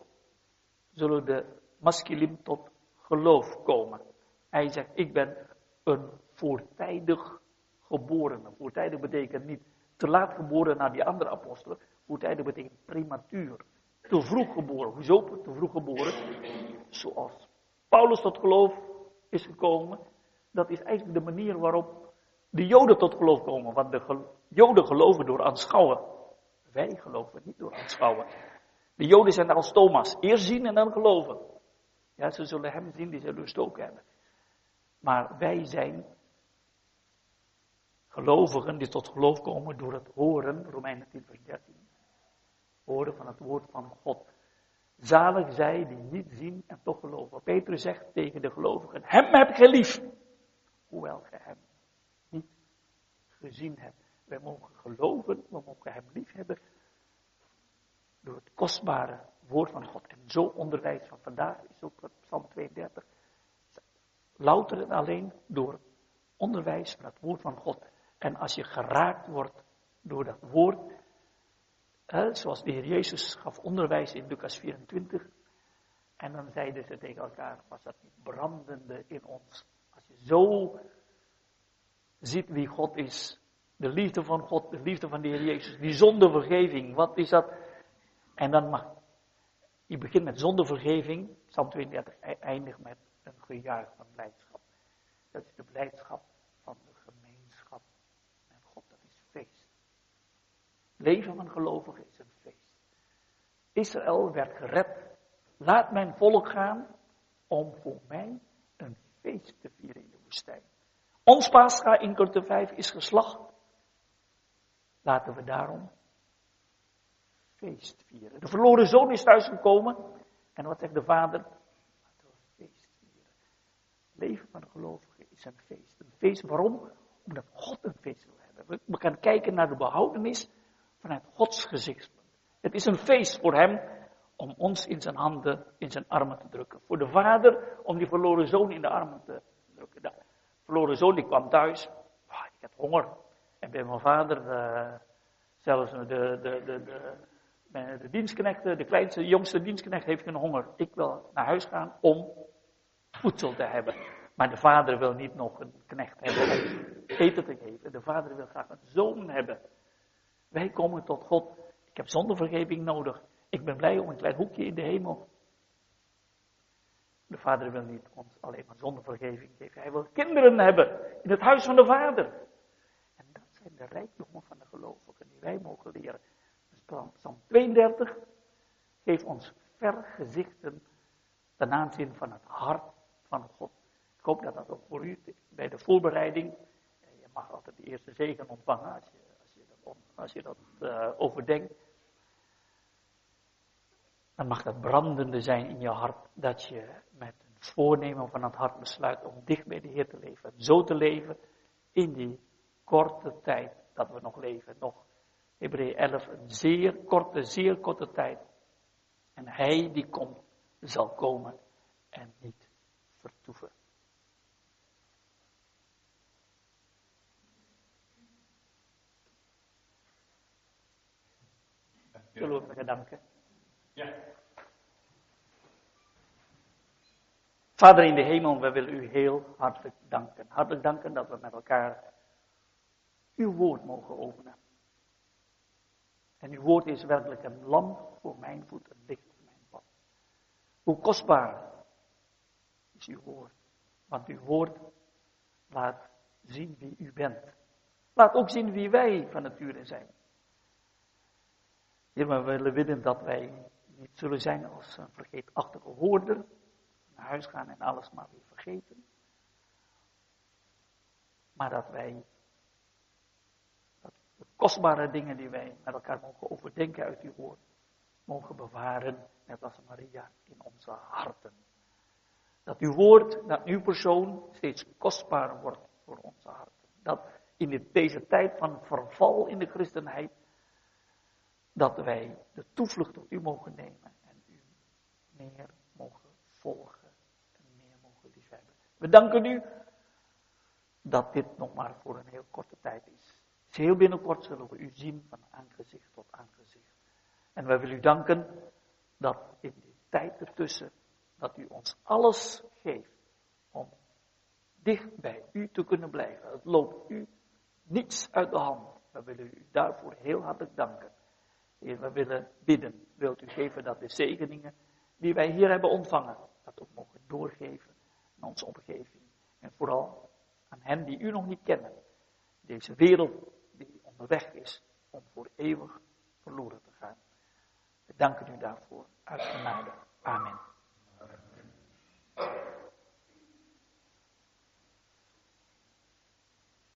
zullen de masculine tot geloof komen. Hij zegt, ik ben een voortijdig geborene. Voortijdig betekent niet te laat geboren naar die andere apostelen. Voortijdig betekent prematuur. Te vroeg geboren. Hoezo te vroeg geboren? Zoals Paulus tot geloof is gekomen. Dat is eigenlijk de manier waarop de Joden tot geloof komen. Want de Joden geloven door aanschouwen. Wij geloven niet door aanschouwen. De Joden zijn als Thomas. Eerst zien en dan geloven. Ja, ze zullen hem zien, die zullen gestoken hebben. Maar wij zijn gelovigen die tot geloof komen door het horen, Romeinen 10 vers 13. Horen van het woord van God. Zalig zij die niet zien en toch geloven. Petrus zegt tegen de gelovigen, hem heb ik lief. Hoewel gij hem niet gezien hebt. Wij mogen geloven, we mogen hem lief hebben door het kostbare woord van God. En zo onderwijs van vandaag is ook Psalm 32. Louter en alleen door onderwijs van het woord van God. En als je geraakt wordt door dat woord, hè, zoals de Heer Jezus gaf onderwijs in Lucas 24. En dan zeiden ze tegen elkaar, was dat niet brandende in ons. Zo ziet wie God is, de liefde van God, de liefde van de Heer Jezus, die zondevergeving, wat is dat? En dan mag, je begint met zondevergeving, Psalm 32 e-, eindigt met een gejuich van blijdschap. Dat is de blijdschap van de gemeenschap met God, dat is feest. Leven van gelovigen is een feest. Israël werd gered. Laat mijn volk gaan om voor mij een feest te vieren Ons Pascha in Korte 5 is geslacht. Laten we daarom feest vieren. De verloren zoon is thuisgekomen. En wat zegt de vader? Laten we feest vieren. Leven van de gelovigen is een feest. Een feest waarom? Omdat God een feest wil hebben. We, gaan kijken naar de behoudenis vanuit Gods gezichtspunt. Het is een feest voor hem om ons in zijn handen, in zijn armen te drukken. Voor de vader om die verloren zoon in de armen te drukken. De verloren die kwam thuis. Ah, ik had honger. En bij mijn vader, uh, zelfs de, de, de, de, de dienstknecht, de kleinste, jongste dienstknecht heeft een honger. Ik wil naar huis gaan om voedsel te hebben. Maar de vader wil niet nog een knecht hebben om eten te geven. De vader wil graag een zoon hebben. Wij komen tot God. Ik heb zondevergeving nodig. Ik ben blij om een klein hoekje in de hemel. De vader wil niet ons alleen maar zondevergeving geven. Hij wil kinderen hebben in het huis van de vader. En dat zijn de rijkdommen van de gelovigen die wij mogen leren. Psalm 32 geeft ons vergezichten ten aanzien van het hart van God. Ik hoop dat dat ook voor u bij de voorbereiding, je mag altijd de eerste zegen ontvangen als je, dat, als je dat uh, overdenkt. Dan mag dat brandende zijn in je hart, dat je met een voornemen van het hart besluit om dicht bij de Heer te leven. Zo te leven in die korte tijd dat we nog leven, nog Hebreeën 11, een zeer korte, zeer korte tijd. En hij die komt, zal komen en niet vertoeven. Zullen we danken? Ja. Vader in de hemel, we willen u heel hartelijk danken. Hartelijk danken dat we met elkaar uw woord mogen openen. En uw woord is werkelijk een lamp voor mijn voet, een licht voor mijn pad. Hoe kostbaar is uw woord. Want uw woord laat zien wie u bent. Laat ook zien wie wij van nature zijn. Heer, we willen bidden dat wij niet zullen zijn als een vergeetachtige hoorder. Huis gaan en alles maar weer vergeten. Maar dat wij dat de kostbare dingen die wij met elkaar mogen overdenken uit uw woord, mogen bewaren, net als Maria, in onze harten. Dat uw woord, dat uw persoon steeds kostbaar wordt voor onze harten. Dat in deze tijd van verval in de christenheid, dat wij de toevlucht tot u mogen nemen en u meer mogen volgen en meer mogen liefhebben. We danken u dat dit nog maar voor een heel korte tijd is. Heel binnenkort zullen we u zien van aangezicht tot aangezicht. En wij willen u danken dat in die tijd ertussen, dat u ons alles geeft om dicht bij u te kunnen blijven. Het loopt u niets uit de hand. We willen u daarvoor heel hartelijk danken. Heer, we willen bidden. Wilt u geven dat de zegeningen die wij hier hebben ontvangen, dat ook mogen doorgeven ons onze omgeving. En vooral aan hen die u nog niet kennen. Deze wereld die onderweg is om voor eeuwig verloren te gaan. We danken u daarvoor uit genade. Amen.